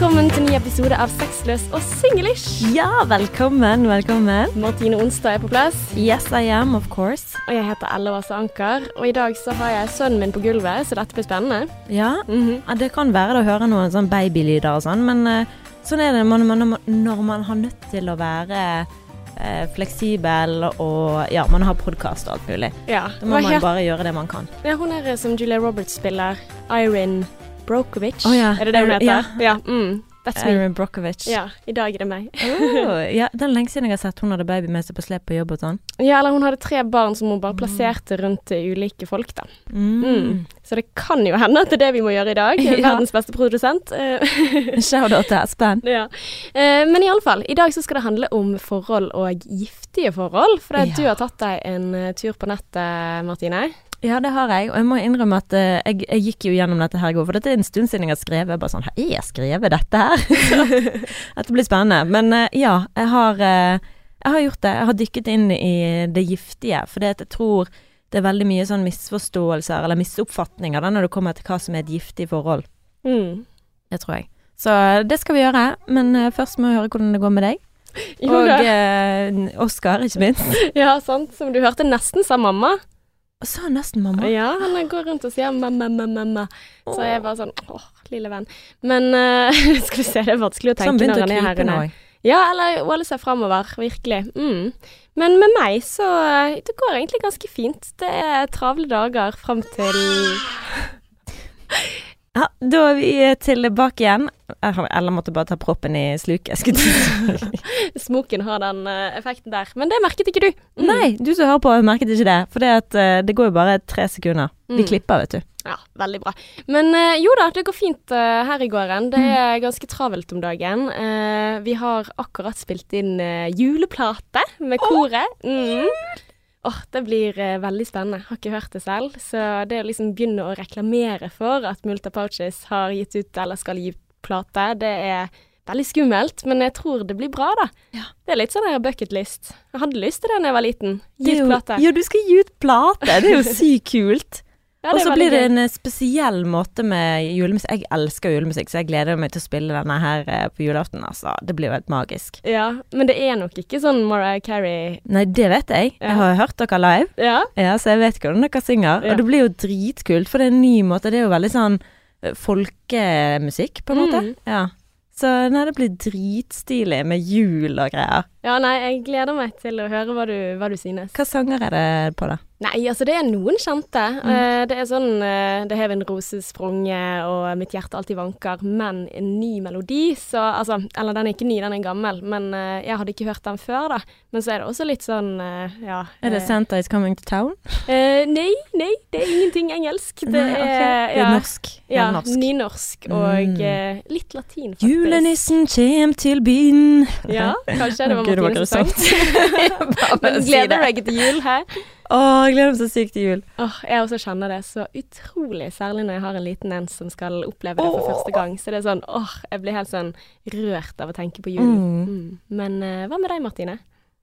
velkommen til ny episode av Sexløs og singlish. Ja, velkommen, velkommen. Martine Onstad er på plass, Yes, I am, of course. og jeg heter Ella Wasse Anker. Og i dag så har jeg sønnen min på gulvet, så dette blir spennende. Ja, Mhm. ja, det kan være det å høre noen sånn babylyder og sånn, men eh, sånn er det man, man, når man har nødt til å være eh, fleksibel og ja, man har podkast og alt mulig. Ja, Da må man bare gjøre det man kan. ja, hun er som Julia Roberts spiller, Irin Brokovich. Oh, ja. Er det det hun heter? Ja. ja mm. That's me. Erin Brockovich. Ja, i dag er det meg. Oh, ja, det er lenge siden jeg har sett hun hadde baby med seg på slep på jobb og sånn. Ja, eller hun hadde tre barn som hun bare plasserte rundt ulike folk, da. Mm. Mm. Så det kan jo hende at det er det vi må gjøre i dag. Ja. Verdens beste produsent. Shout-out til Espen. Ja. Eh, men iallfall, i dag så skal det handle om forhold og giftige forhold. For det Ja. du har tatt deg en eh, tur på nettet, Martine. Ja, det har jeg, og jeg må innrømme at uh, jeg, jeg gikk jo gjennom dette her i går, for dette er en stund siden jeg har skrevet. Jeg bare sånn Har jeg skrevet dette her? Dette blir spennende. Men uh, ja, jeg har, uh, jeg har gjort det. Jeg har dykket inn i det giftige, for jeg tror det er veldig mye sånn misforståelser eller misoppfatninger da når det kommer til hva som er et giftig forhold. Mm. Det tror jeg. Så det skal vi gjøre, men først må vi høre hvordan det går med deg. Jo Og eh, Oskar, ikke minst. Ja, sant. Som du hørte, nesten sa mamma. Og sa nesten mamma. Ja, han går rundt og sier mamma, mamma, mamma. Så jeg er bare sånn åh, lille venn. Men uh, skal vi se, det er vanskelig å han tenke når han er her inne. Ja, eller holde seg framover, virkelig. Mm. Men med meg så eh, Det går egentlig ganske fint. Det er travle dager fram til Ja, da er vi tilbake igjen. Eller måtte bare ta proppen i sluket. Smoken har den eh, effekten der. Men det merket ikke du. Mm. Nei, du som hører på merket ikke det. For det, at, eh, det går jo bare tre sekunder. Vi Mm. klipper, vet du. Ja, veldig bra. Men eh, jo da, det går fint her i gården. Det er ganske travelt om dagen. Vi har akkurat spilt inn juleplate med koret. Mm. Åh, det blir eh, veldig spennende. Har ikke hørt det selv. Så det å liksom begynne å reklamere for at Multa Pouches har gitt ut, eller skal gi plate, det er veldig skummelt. Men jeg tror det blir bra, da. Ja. Det er litt sånn bucketlist. Jeg hadde lyst til det da jeg var liten. Gi ut jo- plate. Ja, du skal gi ut plate! Det er jo sykt kult. Ja, Og så blir det en eh, spesiell måte med julemusikk. Jeg elsker julemusikk, så jeg gleder meg til å spille denne her eh, på julaften. Altså, det blir jo helt magisk. Ja, men det er nok ikke sånn Mariah Carey Nei, det vet jeg. Ja. Jeg har hørt dere live. Ja. Ja, så jeg vet hvordan dere synger. Og det blir jo dritkult, for det er en ny måte. Det er jo veldig sånn eh, folkemusikk, på en måte. Mm. Ja. Så nei, det blir dritstilig med jul og greier. Ja, nei, jeg gleder meg til å høre hva du, hva du synes. Hva sanger er det på, da? Nei, altså det er noen kjente. Mm. Eh, det er sånn eh, Det hev en rose sprunge og mitt hjerte alltid vanker, men en ny melodi, så altså Eller den er ikke ny, den er gammel, men eh, jeg hadde ikke hørt den før, da. Men så er det også litt sånn, ja Er det Santa is coming to town? nei, nei, det er ingenting engelsk. Det Nei, okay. er, ja, norsk. Ja, norsk. nynorsk og Mm. litt latin, faktisk. Julenissen kjem til byen. Ja, kanskje det var Gud, det var Men gleder det. du deg til jul her? Å, jeg gleder meg så sykt til jul. Åh, jeg også kjenner det så utrolig, særlig når jeg har en liten en som skal oppleve det for første gang. Så det er sånn, åh, jeg blir helt sånn rørt av å tenke på julen. Mm. Mm. Men uh, hva med deg, Martine?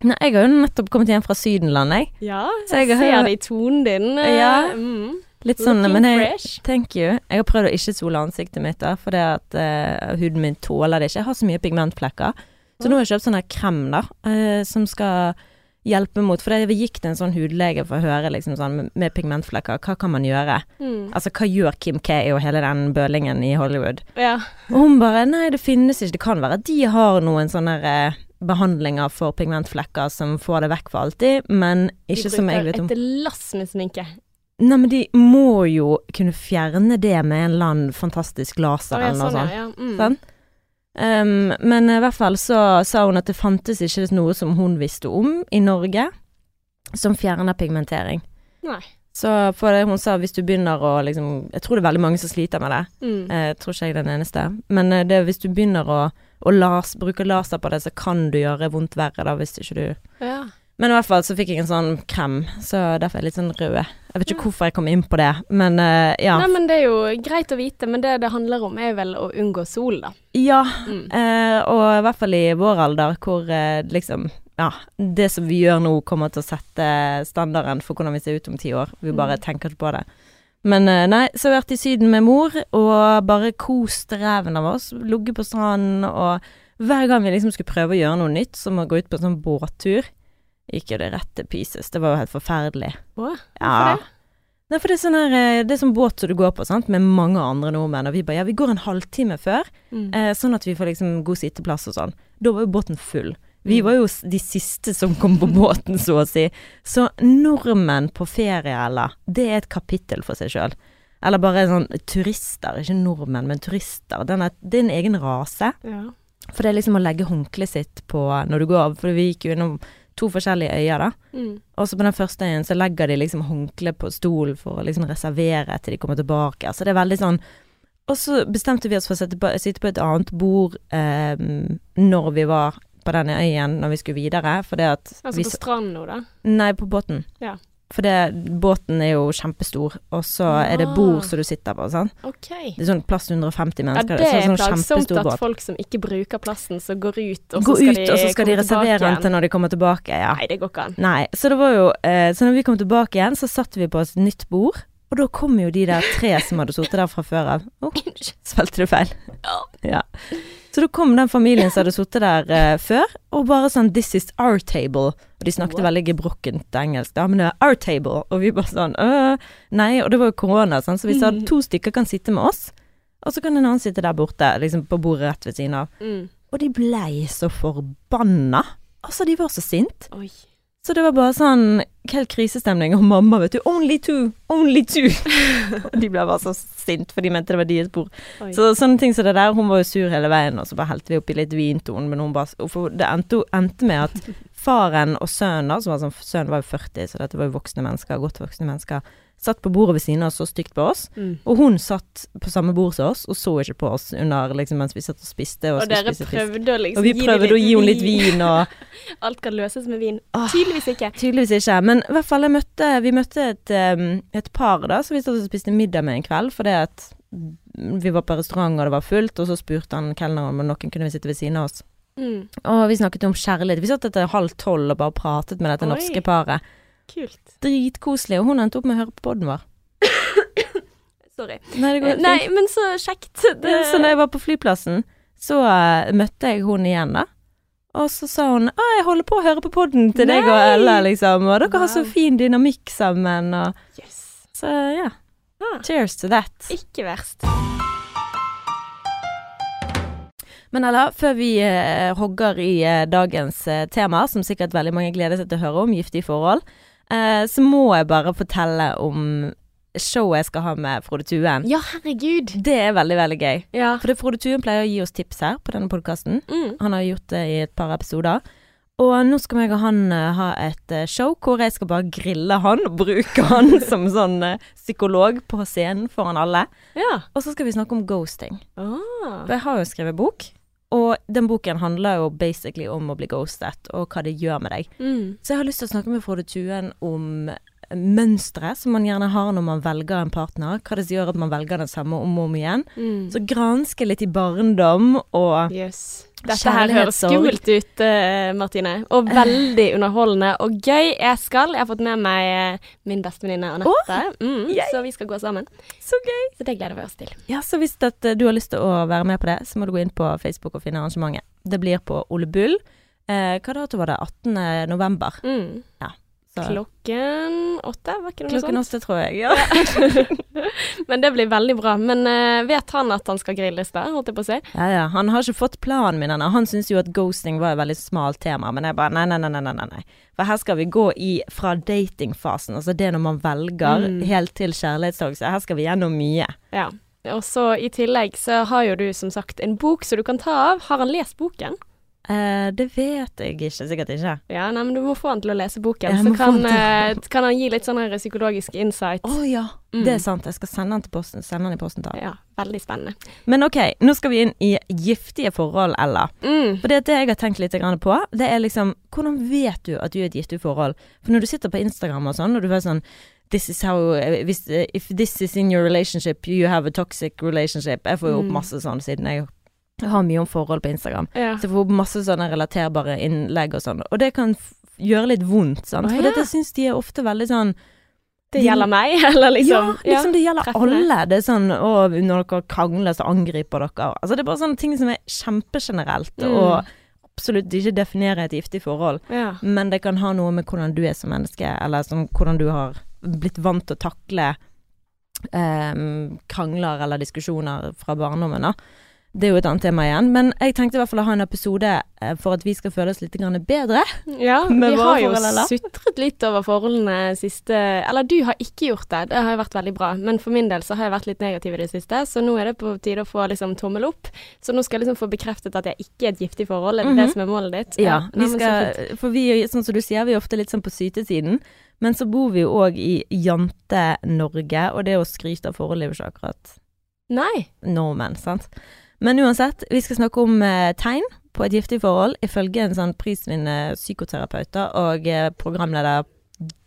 Nei, jeg har jo nettopp kommet hjem fra Sydenland, jeg. Ja, jeg jeg har- ser det i tonen din. eh, Ja. Mm. Litt sånn, Looking men jeg. Thank you. Jeg har prøvd å ikke sole ansiktet mitt, da, fordi at uh, huden min tåler det ikke. Jeg har så mye pigmentflekker. Så nå har jeg kjøpt sånn krem, da, eh, som skal hjelpe mot For jeg gikk til en sånn hudlege for å høre liksom sånn med, pigmentflekker, hva kan man gjøre? Mm. Altså, hva gjør Kim K og hele den bølingen i Hollywood? Ja. Og hun bare Nei, det finnes ikke. Det kan være de har noen sånne eh, behandlinger for pigmentflekker som får det vekk for alltid, men ikke som jeg vet om. De bruker et lass med sminke. Nei, men de må jo kunne fjerne det med en eller annen fantastisk laser eller noe sånn, sånt. ja. Mm. Sant? Um, men i hvert fall så sa hun at det fantes ikke noe som hun visste om i Norge som fjerner pigmentering. Nei. Så for det hun sa, hvis du begynner å liksom Jeg tror det er veldig mange som sliter med det. Mm. Jeg tror ikke jeg er den eneste. Men eh, det, hvis du begynner å, å las, bruke laser på det, så kan du gjøre vondt verre da, hvis ikke du Ja. Men i hvert fall så fikk jeg en sånn krem, så derfor er jeg litt sånn rød. Jeg vet ikke hvorfor jeg kom inn på det, men uh, ja. Nei, men det er jo greit å vite, men det det handler om er vel å unngå sol, da. Ja, Mm. uh, og i hvert fall i vår alder, hvor uh, liksom Ja, det som vi gjør nå, kommer til å sette standarden for hvordan vi ser ut om ti år. Vi bare Mm. tenker ikke på det. Men nei, så har vi vært i Syden med mor og bare kost reven av oss. Ligget på stranden og hver gang vi liksom skulle prøve å gjøre noe nytt, som å gå ut på en sånn båttur, gikk jo det rett til pieces. Det var jo helt forferdelig. Ja. hvorfor det? Nei, for det er sånn her eh, Det er sånn båt som du går på, sant, med mange andre nordmenn, og vi bare ja, vi går en halvtime før, Mm. eh, sånn at vi får liksom god sitteplass og sånn. Da var jo båten full. Vi Mm. var jo de siste som kom på båten, så å si. Så nordmenn på ferie, eller, det er et kapittel for seg sjøl. Eller bare sånn turister, ikke nordmenn, men turister. Den er, det er en egen rase. Ja. For det er liksom å legge håndkleet sitt på når du går av, for vi gikk jo innom to forskjellige øyer, da. Mm. Og så på den første øyen så legger de liksom håndkle på stolen for å liksom reservere til de kommer tilbake. Så det er veldig sånn Og så bestemte vi oss for å sitte på, sitte på et annet bord eh, når vi var på denne øyen, når vi skulle videre. fordi at Altså vi, på stranden nå, da? Nei, på båten. Ja. For det, båten er jo kjempestor, og så er det Ah. bord som du sitter på, Sånn. Okay. Det er sånn plass til 150 Ja, mennesker. det er sånn plagsomt kjempestor at båt. folk som ikke bruker plassen, så går ut, og Gå så skal ut, de og så skal de reservere den til når de kommer tilbake. Ja. Nei, det går ikke an. Nei, så det var jo eh, Så når vi kom tilbake igjen, så satt vi på et nytt bord. Og da kom jo de der tre som hadde sittet der fra før av. Oh, spilte du feil? Ja. Så da kom den familien som hadde sittet der uh, før, og bare sånn 'This is our table'. Og de snakket What? veldig gebrokkent engelsk. Da, men det er 'our table'. Og vi bare sånn øh, Nei, og det var jo korona, sånn, så vi sa at to stykker kan sitte med oss. Og så kan en annen sitte der borte, liksom på bordet rett ved siden av. Mm. Og de blei så forbanna. Altså, de var så sint. Så det var bare sånn helt krisestemning, og mamma, vet du, 'only two', 'only two'. De ble bare så sint, for de mente det var deres bord. Oi. Så sånne ting som det der, hun var jo sur hele veien, og så bare helte vi oppi litt vin til henne, men hun bare det endte, endte med at faren og sønnen, som var sånn Sønnen var jo 40, så dette var jo voksne mennesker, godt voksne mennesker, satt på bordet ved siden av og så stygt på oss. Mm. Og hun satt på samme bord som oss, og så ikke på oss under liksom mens vi satt og spiste. Og, Og dere prøvde å liksom Og vi prøvde å gi henne litt vin, og Alt kan løses med vin. Åh. Tydeligvis ikke. Tydeligvis ikke. Men i hvert fall, møtte, vi møtte et, um, et par da, som vi satt og spiste middag med en kveld, fordi at vi var på restaurant og det var fullt, og så spurte han kelneren om noen kunne vi sitte ved siden av oss. Mm. Og vi snakket om kjærlighet. Vi satt etter halv tolv og bare pratet med dette Oi. norske paret. Kult. Dritkoselig. Og hun endte opp med å høre på podden vår. Sorry. Nei, det går helt Nei, fint. men så kjekt. Det... Så da jeg var på flyplassen, så eh, møtte jeg hun igjen, da. Og så sa hun 'Å, jeg holder på å høre på podden til deg og Nei! Ella', liksom. Og dere har så Wow. fin dynamikk sammen, og Yes. Så ja. Ah. Cheers to that. Ikke verst. Men Ella, før vi eh, hogger i eh, dagens eh, tema, som sikkert veldig mange gleder seg til å høre om, giftige forhold, eh, så må jeg bare fortelle om showet jeg skal ha med Frode Tuen. Ja, herregud. Det er veldig, veldig gøy. Ja. For Frode Tuen pleier å gi oss tips her på denne podkasten. Mm. Han har gjort det i et par episoder. Og nå skal jeg og han eh, ha et eh, show hvor jeg skal bare grille han og bruke han som sånn eh, psykolog på scenen foran alle. Ja. Og så skal vi snakke om ghosting. Ah. For jeg har jo skrevet bok, og den boken handler jo basically om å bli ghostet, og hva det gjør med deg. Mm. Så jeg har lyst til å snakke med Frode Tuen om mønstre som man gjerne har når man velger en partner. Hva det gjør at man velger den samme om og om igjen. Mm. Så granske litt i barndom og Yes. Dette her høres skummelt ut, eh, Martine. Og veldig underholdende og gøy. Jeg skal. Jeg har fått med meg eh, min bestevenninne Anette. Mm, så vi skal gå sammen. Så gøy! Så det gleder vi oss til. Ja, så hvis at eh, du har lyst til å være med på det, så må du gå inn på Facebook og finne arrangementet. Det blir på Ole Bull. Eh, hva dato var det? 18. november. Mm. Så Klokken åtte, var ikke det noe klokken sånt? åtte, tror jeg. Ja. Men det blir veldig bra. Men uh, vet han at han skal grilles der, holdt jeg på å si? Ja, ja. Han har ikke fått planen min ennå. Han syns jo at ghosting var et veldig smalt tema, men jeg bare nei, nei, nei, nei, nei. For her skal vi gå i fra datingfasen, altså det når man velger, Mm. helt til kjærlighetssorg. Så her skal vi gjennom mye. Ja. Og så i tillegg så har jo du som sagt en bok som du kan ta av. Har han lest boken? Eh, det vet jeg ikke, sikkert ikke. Ja, nei, men du må få han til å lese boken. Så kan, han eh, kan han gi litt sånn psykologisk insight. Å ja, Mm. det er sant. Jeg skal sende den til posten. Sende han i posten til han. Ja, veldig spennende. Men ok, nå skal vi inn i giftige forhold, Ella. Mm. For det, det jeg har tenkt litt på, det er liksom Hvordan vet du at du er i et giftig forhold? For når du sitter på Instagram og sånn, og du føler sånn This is how If this is in your relationship, you have a toxic relationship. Jeg får jo opp Mm. masse sånn siden jeg har mye om forhold på Instagram. Ja. Så jeg får opp masse sånne relaterbare innlegg og sånn. Og det kan gjøre litt vondt, sant. For ja. dette syns de er ofte veldig sånn Det gjelder meg, eller liksom ja, liksom det gjelder treffende. alle. Det er sånn å, når dere krangler, så angriper dere. Altså det er bare sånne ting som er kjempegenerelt, Mm. og absolutt ikke definerer et giftig forhold. Ja. Men det kan ha noe med hvordan du er som menneske, eller som, hvordan du har blitt vant til å takle em, krangler eller diskusjoner fra barndommen. da. Det er jo et annet tema igjen. Men jeg tenkte i hvert fall å ha en episode eh, for at vi skal føle oss litt bedre. Ja, vi har jo sutret litt over forholdene siste Eller du har ikke gjort det, det har jo vært veldig bra. Men for min del så har jeg vært litt negativ i det siste, så nå er det på tide å få liksom tommel opp. Så nå skal jeg liksom få bekreftet at jeg ikke er et giftig forhold, er det det Mhm. som er målet ditt? Ja, vi skal, for vi, sånn som du sier, vi er ofte litt sånn på sytesiden. Men så bor vi jo òg i Jante-Norge, og det å skryte av forholdet er jo ikke akkurat Nei. nordmenn, sant. Men uansett, vi skal snakke om eh, tegn på et giftig forhold, ifølge en sånn prisvinnende psykoterapeut da, og eh, programleder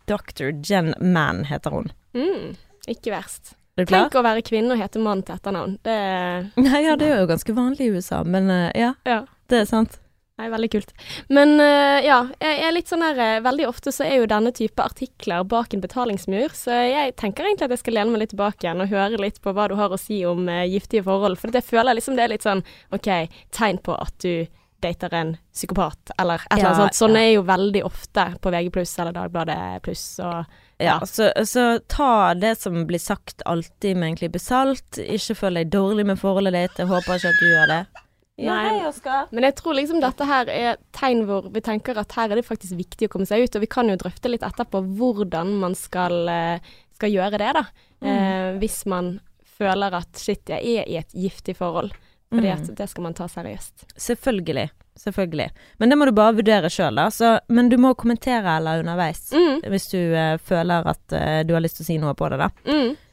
Dr. Jen Mann heter hun. Mm, ikke verst. Er du klar? Tenk å være kvinne og hete mann til etternavn. Det Nei, ja, det er jo ganske vanlig i USA, men eh, ja, Ja. det er sant. Nei, veldig kult. Men uh, ja, jeg er litt sånn her eh, Veldig ofte så er jo denne type artikler bak en betalingsmur, så jeg tenker egentlig at jeg skal lene meg litt tilbake igjen og høre litt på hva du har å si om uh, giftige forhold. For jeg føler liksom det er litt sånn OK, tegn på at du dater en psykopat, eller et eller Ja, sånt. Sånn ja. er jo veldig ofte på VG pluss eller Dagbladet pluss og Ja, Ja. så, så ta det som blir sagt alltid med en klype salt. Ikke føl deg dårlig med forholdet ditt. Jeg håper ikke at du gjør det. Nei. Oskar. Men jeg tror liksom dette her er tegn hvor vi tenker at her er det faktisk viktig å komme seg ut, og vi kan jo drøfte litt etterpå hvordan man skal, eh, skal gjøre det, da. Eh, hvis man føler at shit, jeg er i et giftig forhold. Fordi Mm. at det skal man ta seriøst. Selvfølgelig. Selvfølgelig. Men det må du bare vurdere sjøl, da. Så, men du må kommentere eller underveis. Mm, Hvis du eh, føler at eh, du har lyst til å si noe på det, da.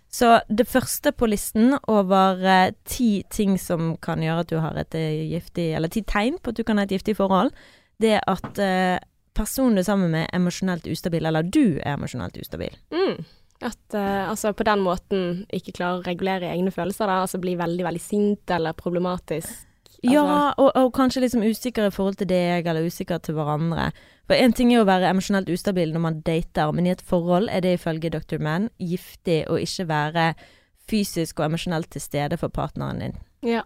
Så det første på listen over eh, ti ting som kan gjøre at du har et eh, giftig Eller ti tegn på at du kan ha et giftig forhold, det er at eh, personen du er sammen med, er emosjonelt ustabil. Eller du er emosjonelt ustabil. Mm. At eh, altså på den måten ikke klarer å regulere egne følelser, da. Altså bli veldig, veldig sint eller problematisk. Altså, Ja, og, og kanskje liksom usikker i forhold til deg, eller usikker til hverandre. For én ting er å være emosjonelt ustabil når man dater, men i et forhold er det ifølge Dr. Mann giftig å ikke være fysisk og emosjonelt til stede for partneren din. Ja.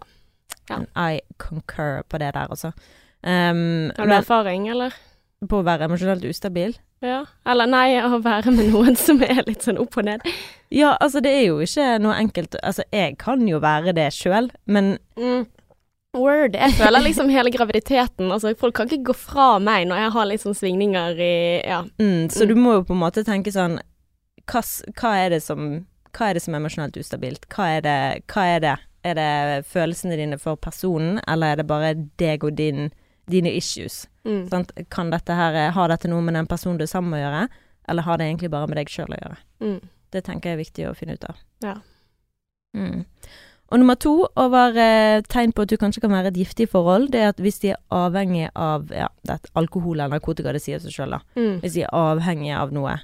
Ja. And I concur på det der, altså. Um, Har du men erfaring, eller? på å være emosjonelt ustabil? Ja. Eller nei, å være med noen som er litt sånn opp og ned. Ja, altså det er jo ikke noe enkelt Altså, jeg kan jo være det sjøl, men Mm. Word. Jeg føler liksom hele graviditeten Altså, folk kan ikke gå fra meg når jeg har litt sånn svingninger i Ja. mm, Så Mm. du må jo på en måte tenke sånn hva, hva er det som Hva er det som er emosjonelt ustabilt? Hva er det? Hva er det? Er det følelsene dine for personen, eller er det bare deg og din, dine issues? Mm. Sant? Kan dette her, Har dette noe med den personen du er sammen med å gjøre, eller har det egentlig bare med deg sjøl å gjøre? Mm. Det tenker jeg er viktig å finne ut av. Ja. Mm. Og nummer to over eh, tegn på at du kanskje kan være et giftig forhold, det er at hvis de er avhengig av ja, det alkohol eller narkotika, det sier seg sjøl, da. Mm. Hvis de er avhengige av noe.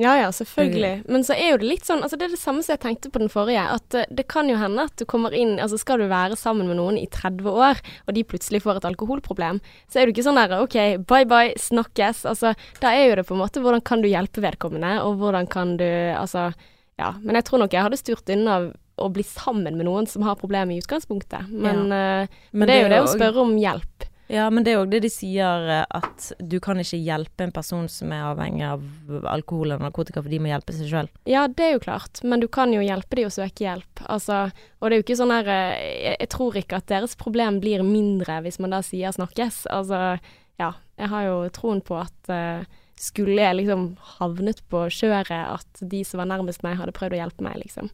Ja ja, selvfølgelig. Men så er jo det litt sånn Altså det er det samme som jeg tenkte på den forrige. At eh, det kan jo hende at du kommer inn Altså skal du være sammen med noen i 30 år, og de plutselig får et alkoholproblem, så er du ikke sånn der OK, bye bye, snakkes. Altså da er jo det på en måte hvordan kan du hjelpe vedkommende, og hvordan kan du Altså ja. Men jeg tror nok jeg hadde styrt unna å bli sammen med noen som har problemer i utgangspunktet. Men, ja. men det er jo det å spørre om hjelp. Ja, men det er òg det de sier, eh, at du kan ikke hjelpe en person som er avhengig av alkohol eller narkotika, for de må hjelpe seg sjøl. Ja, det er jo klart, men du kan jo hjelpe de å søke hjelp. Altså, og det er jo ikke sånn her eh, jeg, jeg tror ikke at deres problem blir mindre hvis man da sier snakkes. Altså, ja. Jeg har jo troen på at uh, skulle jeg liksom havnet på kjøret, at de som var nærmest meg, hadde prøvd å hjelpe meg, liksom.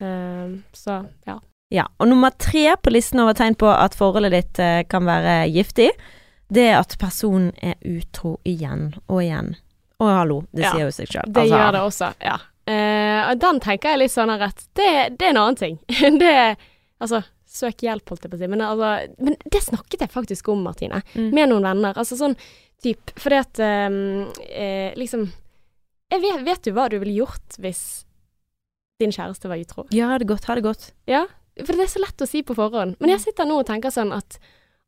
Ehm, så ja. Ja, og nummer tre på listen over tegn på at forholdet ditt eh, kan være giftig, det er at personen er utro igjen og igjen. Og hallo, det Ja, sier jo seg sjøl. Det gjør det også, ja. Uh, og den tenker jeg litt sånn rett det, det er en annen ting. det Altså, søk hjelp, holdt jeg på å si. Men, altså, men det snakket jeg faktisk om, Martine. Mm. Med noen venner. Altså sånn typ Fordi at um, eh, liksom jeg vet, vet du hva du ville gjort hvis din kjæreste var utro? Ja, ha det godt, ha det godt. Ja, for det er så lett å si på forhånd. Men jeg sitter nå og tenker sånn at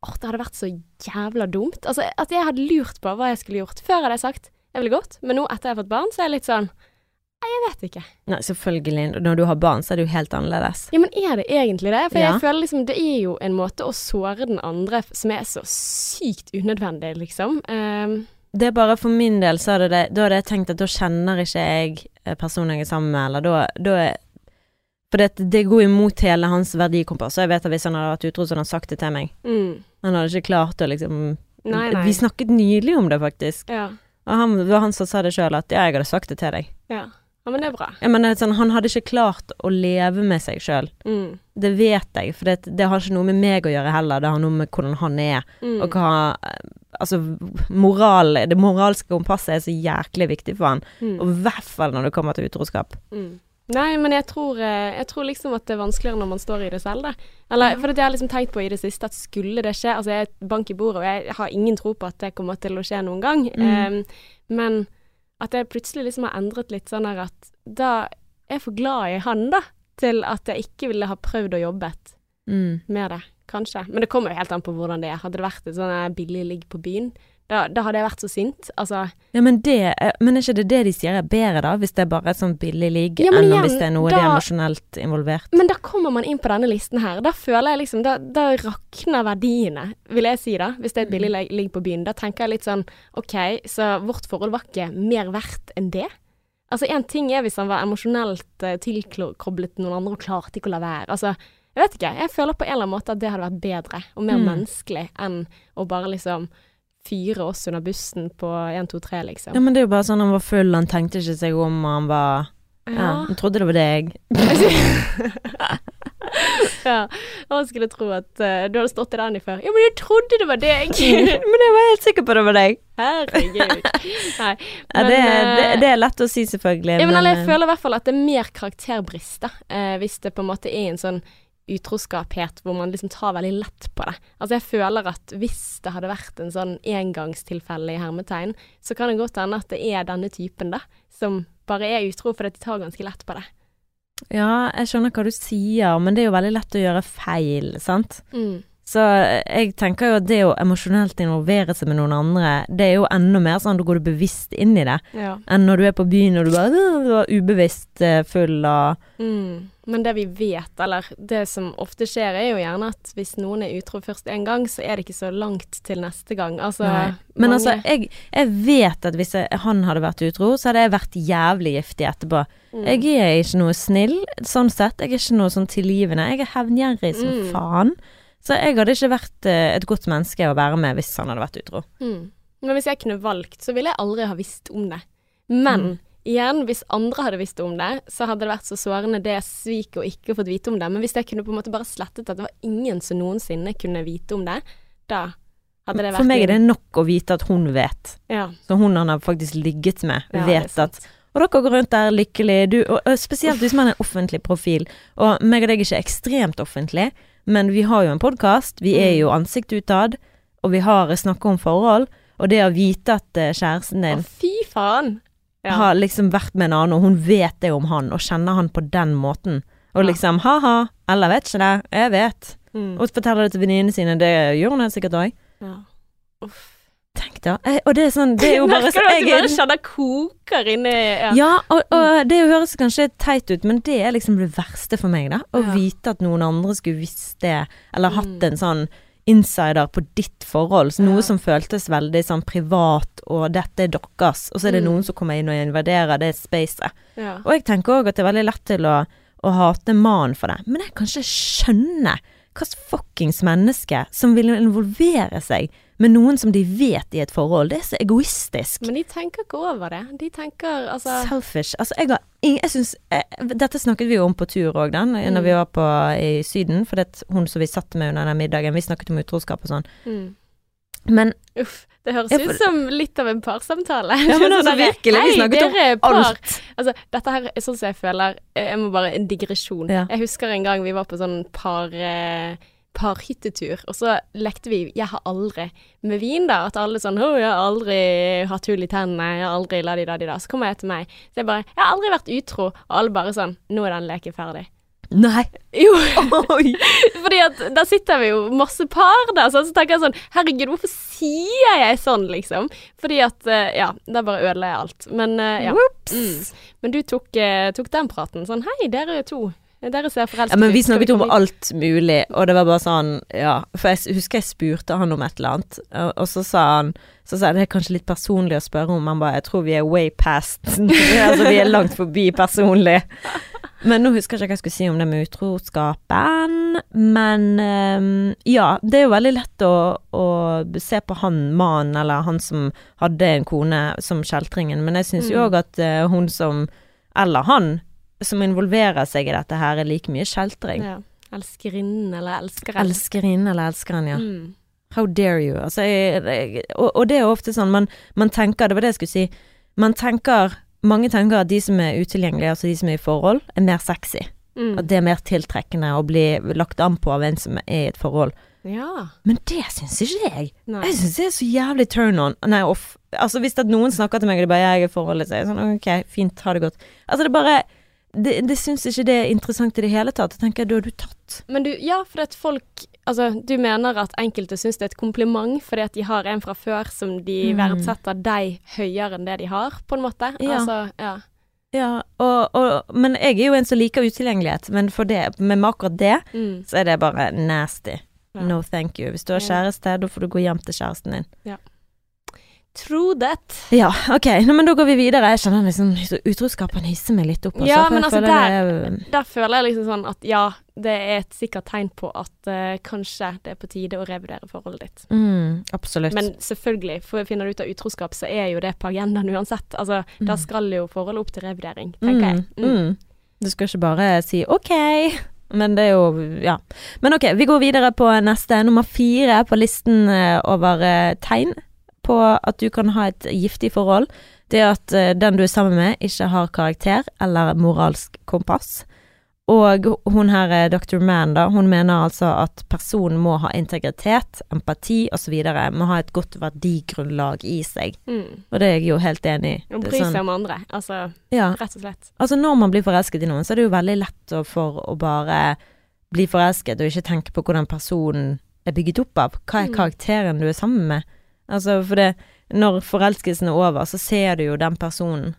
åh, det hadde vært så jævla dumt. Altså, at jeg hadde lurt på hva jeg skulle gjort. Før hadde jeg sagt jeg ville gått, men nå etter jeg har fått barn, så er jeg litt sånn Jeg vet ikke. Nei, selvfølgelig. Når du har barn, så er det jo helt annerledes. Ja, men er det egentlig det? For Ja. jeg føler liksom det er jo en måte å såre den andre som er så sykt unødvendig, liksom. Um, Det er bare for min del, så hadde det, da hadde jeg tenkt at da kjenner ikke jeg personen jeg er sammen med, eller da, da er For det, det går imot hele hans verdikompass. Jeg vet at hvis han hadde vært utro, så hadde han sagt det til meg. mm. Han hadde ikke klart å liksom Nei, nei. Vi snakket nylig om det, faktisk. Ja. Og han, det var han som sa det sjøl, at ja, jeg hadde sagt det til deg. ja. Ja, men det er bra. Jeg mener, sånn, han hadde ikke klart å leve med seg sjøl. Mm. Det vet jeg, for det, det har ikke noe med meg å gjøre heller. Det har noe med hvordan han er, Mm. og hva Altså, moral Det moralske kompasset er så jæklig viktig for han. Mm. Og i hvert fall når det kommer til utroskap. Mm. Nei, men jeg tror, eh, jeg tror liksom at det er vanskeligere når man står i det selv, da. Eller, for jeg har liksom tenkt på i det siste at skulle det skje Altså, jeg er bank i bordet, og jeg har ingen tro på at det kommer til å skje noen gang. Mm. Um, men at jeg plutselig liksom har endret litt sånn her at da er jeg for glad i han, da. Til at jeg ikke ville ha prøvd å jobbet Mm. med det, kanskje. Men det kommer jo helt an på hvordan det er. Hadde det vært et sånn billig ligg på byen, da, da hadde jeg vært så sint. Altså Ja, men det er, Men er ikke det det de sier er bedre, da? Hvis det er bare et sånt billig ligg, Ja, enn igjen, hvis det er noe de er emosjonelt involvert? Men da kommer man inn på denne listen her. Da føler jeg liksom Da, da rakner verdiene, vil jeg si da. Hvis det er et billig Mm. ligg på byen. Da tenker jeg litt sånn OK, så vårt forhold var ikke mer verdt enn det. Altså én ting er hvis han var emosjonelt eh, tilkoblet noen andre og klarte ikke å la være. Altså, jeg vet ikke. Jeg føler på en eller annen måte at det hadde vært bedre og mer Mm. menneskelig enn å bare liksom fyre oss under bussen på 1, 2, 3, liksom. Ja, men det er jo bare sånn han var full, han tenkte ikke seg om, han var Ja, han trodde det var deg. ja. Og jeg skulle tro at uh, du hadde stått i den i før. Ja, men jeg trodde det var deg! men jeg var helt sikker på det var deg. Herregud. Nei. Ja, det, eh, det, det er lett å si, selvfølgelig. ja, men, men jeg eh, føler i hvert fall at det er mer karakterbrist, da. Eh, hvis det på en måte er en sånn utroskaphet hvor man liksom tar veldig lett på det. Altså jeg føler at hvis det hadde vært en sånn engangstilfelle i hermetegn, så kan det godt hende at det er denne typen, da, som bare er utro fordi de tar ganske lett på det. Ja, jeg skjønner hva du sier, men det er jo veldig lett å gjøre feil, sant? Så jeg tenker jo at det å emosjonelt involvere seg med noen andre, det er jo enda mer sånn da går du bevisst inn i det, Ja. enn når du er på byen og du bare du var ubevisst eh, full av Mm. Men det vi vet, eller det som ofte skjer, er jo gjerne at hvis noen er utro først én gang, så er det ikke så langt til neste gang. Altså, Nei. Men mange- altså, jeg, jeg vet at hvis jeg, han hadde vært utro, så hadde jeg vært jævlig giftig etterpå. Mm. Jeg er ikke noe snill, sånn sett. Jeg er ikke noe sånn tilgivende. Jeg er hevngjerrig som Mm. faen. Så jeg hadde ikke vært eh, et godt menneske å være med hvis han hadde vært utro. Mm. Men hvis jeg kunne valgt, så ville jeg aldri ha visst om det. Men Mm. igjen, hvis andre hadde visst om det, så hadde det vært så sårende det sviket å ikke fått vite om det. Men hvis jeg kunne på en måte bare slettet at det var ingen som noensinne kunne vite om det, da hadde det vært For meg er det nok å vite at hun vet. Ja. Så hun han har faktisk ligget med, ja vet at Og dere går rundt der lykkelig, du, og, og spesielt hvis man er en offentlig profil. Og meg og deg er ikke ekstremt offentlig, men vi har jo en podkast, vi er Mm. jo ansikt utad, og vi har snakka om forhold. Og det å vite at kjæresten kjæresten Å, fy faen! Ja. har liksom vært med en annen, og hun vet det om han, og kjenner han på den måten. Og liksom ha-ha, eller vet ikke det, jeg vet. Mm. Og forteller det til venninnene sine, det gjør hun helt sikkert òg. ja. Uff. Tenk da. Eh, Og det er sånn, det er jo bare Merker du at du bare kjenner koker inni ja. Ja, og, og det høres kanskje teit ut, men det er liksom det verste for meg, da. Å Ja. vite at noen andre skulle visst det, eller hatt Mm. en sånn insider på ditt forhold. Så noe Ja. som føltes veldig sånn privat, og dette er deres. Og så er det Mm. noen som kommer inn og invaderer det spacet. Ja. Og jeg tenker òg at det er veldig lett til å, å hate mannen for det. Men jeg kan ikke skjønne hvilket fuckings menneske som vil involvere seg med noen som de vet i et forhold. Det er så egoistisk. Men de tenker ikke over det. De tenker altså Selfish. Altså, jeg har jeg synes, eh, Dette snakket vi jo om på tur òg, den, Mm. når vi var på, i Syden. For det, hun som vi satt med under den middagen, vi snakket om utroskap og sånn. mm. Men Uff. Det høres ut som litt av en parsamtale. Ja, men altså, Sånn virkelig, vi snakket om par». alt. Altså, dette her er sånn som jeg føler eh, Jeg må bare En digresjon. Ja. Jeg husker en gang vi var på sånn par eh, parhyttetur, og så lekte vi 'Jeg har aldri' med vin, da. At alle sånn 'Å, jeg har aldri hatt hull i tennene', 'Jeg har aldri la de da de da'. Så kommer jeg til meg. Så jeg bare 'Jeg har aldri vært utro', og alle bare sånn 'Nå er den leken ferdig'. Nei. Jo, Oi. fordi at der sitter vi jo masse par der, så så tenker jeg sånn Herregud, hvorfor sier jeg sånn, liksom? Fordi at eh, Ja, da bare ødela jeg alt. Men eh, ja. Mm. Men du tok, eh, tok den praten. Sånn Hei, dere to. Dere ser forelsket Ja, men vi snakket om alt mulig, og det var bare sånn, ja. For jeg husker jeg spurte han om et eller annet, og, så sa han Så sa jeg det er kanskje litt personlig å spørre om, han bare Jeg tror vi er way past Altså vi er langt forbi personlig. Men nå husker jeg ikke hva jeg skulle si om det med utroskapen. Men um, ja, det er jo veldig lett å, å se på han mannen, eller han som hadde en kone, som kjeltringen. Men jeg syns jo Mm. at uh, hun som Eller han som involverer seg i dette her, er like mye kjeltring. Ja. Elskerinnen eller elskeren. Elskerinnen eller elskeren, ja. Mm. How dare you? Altså, jeg, jeg, og, og det er ofte sånn, man, man tenker, det var det jeg skulle si, man tenker mange tenker at de som er utilgjengelige, altså de som er i forhold, er mer sexy. Mm. At det er mer tiltrekkende å bli lagt an på av en som er i et forhold. Ja. Men det syns ikke jeg. Nei. Jeg syns det er så jævlig turn on. Nei, off. Altså hvis noen snakker til meg og de bare 'jeg er i forholdet', så er jeg sånn ok, fint, ha det godt. Altså det er bare Det, det syns ikke det er interessant i det hele tatt. Jeg tenker da har du tatt. Men du, ja, for at folk Altså, du mener at enkelte syns det er et kompliment fordi at de har en fra før som de Mm. verdsetter deg høyere enn det de har, på en måte? Ja. Altså, ja. Ja, og, og, men jeg er jo en som liker utilgjengelighet, men for det, med akkurat det, Mm. så er det bare nasty. Ja. No thank you. Hvis du har Ja. kjæreste, da får du gå hjem til kjæresten din. True that. Ja, ok, Nå, men da går vi videre. Jeg kjenner liksom utroskapen hisser meg litt opp. Altså, Ja, men altså, der- det er- Der føler jeg liksom sånn at ja, det er et sikkert tegn på at uh, kanskje det er på tide å revurdere forholdet ditt. mm, Absolutt. Men selvfølgelig, for finner du ut av utroskap, så er jo det på agendaen uansett. Altså, da skal jo forholdet opp til revurdering, tenker jeg. Mm, mm. Du skal ikke bare si ok, men det er jo Ja. Men ok, vi går videre på neste. Nummer fire på listen eh, over eh, tegn på at du kan ha et giftig forhold. Det er at eh, den du er sammen med, ikke har karakter eller moralsk kompass. Og hun her, eh, Dr. Mann, da, hun mener altså at personen må ha integritet, empati osv. Må ha et godt verdigrunnlag i seg. Mm. Og det er jeg jo helt enig i. Og Det seg bry sånn- om andre. Altså, ja, rett og slett. Altså når man blir forelsket i noen, så er det jo veldig lett for å bare bli forelsket og ikke tenke på hvordan personen er bygget opp av. Hva er Mm. karakteren du er sammen med? Altså for det, når forelskelsen er over, så ser du jo den personen,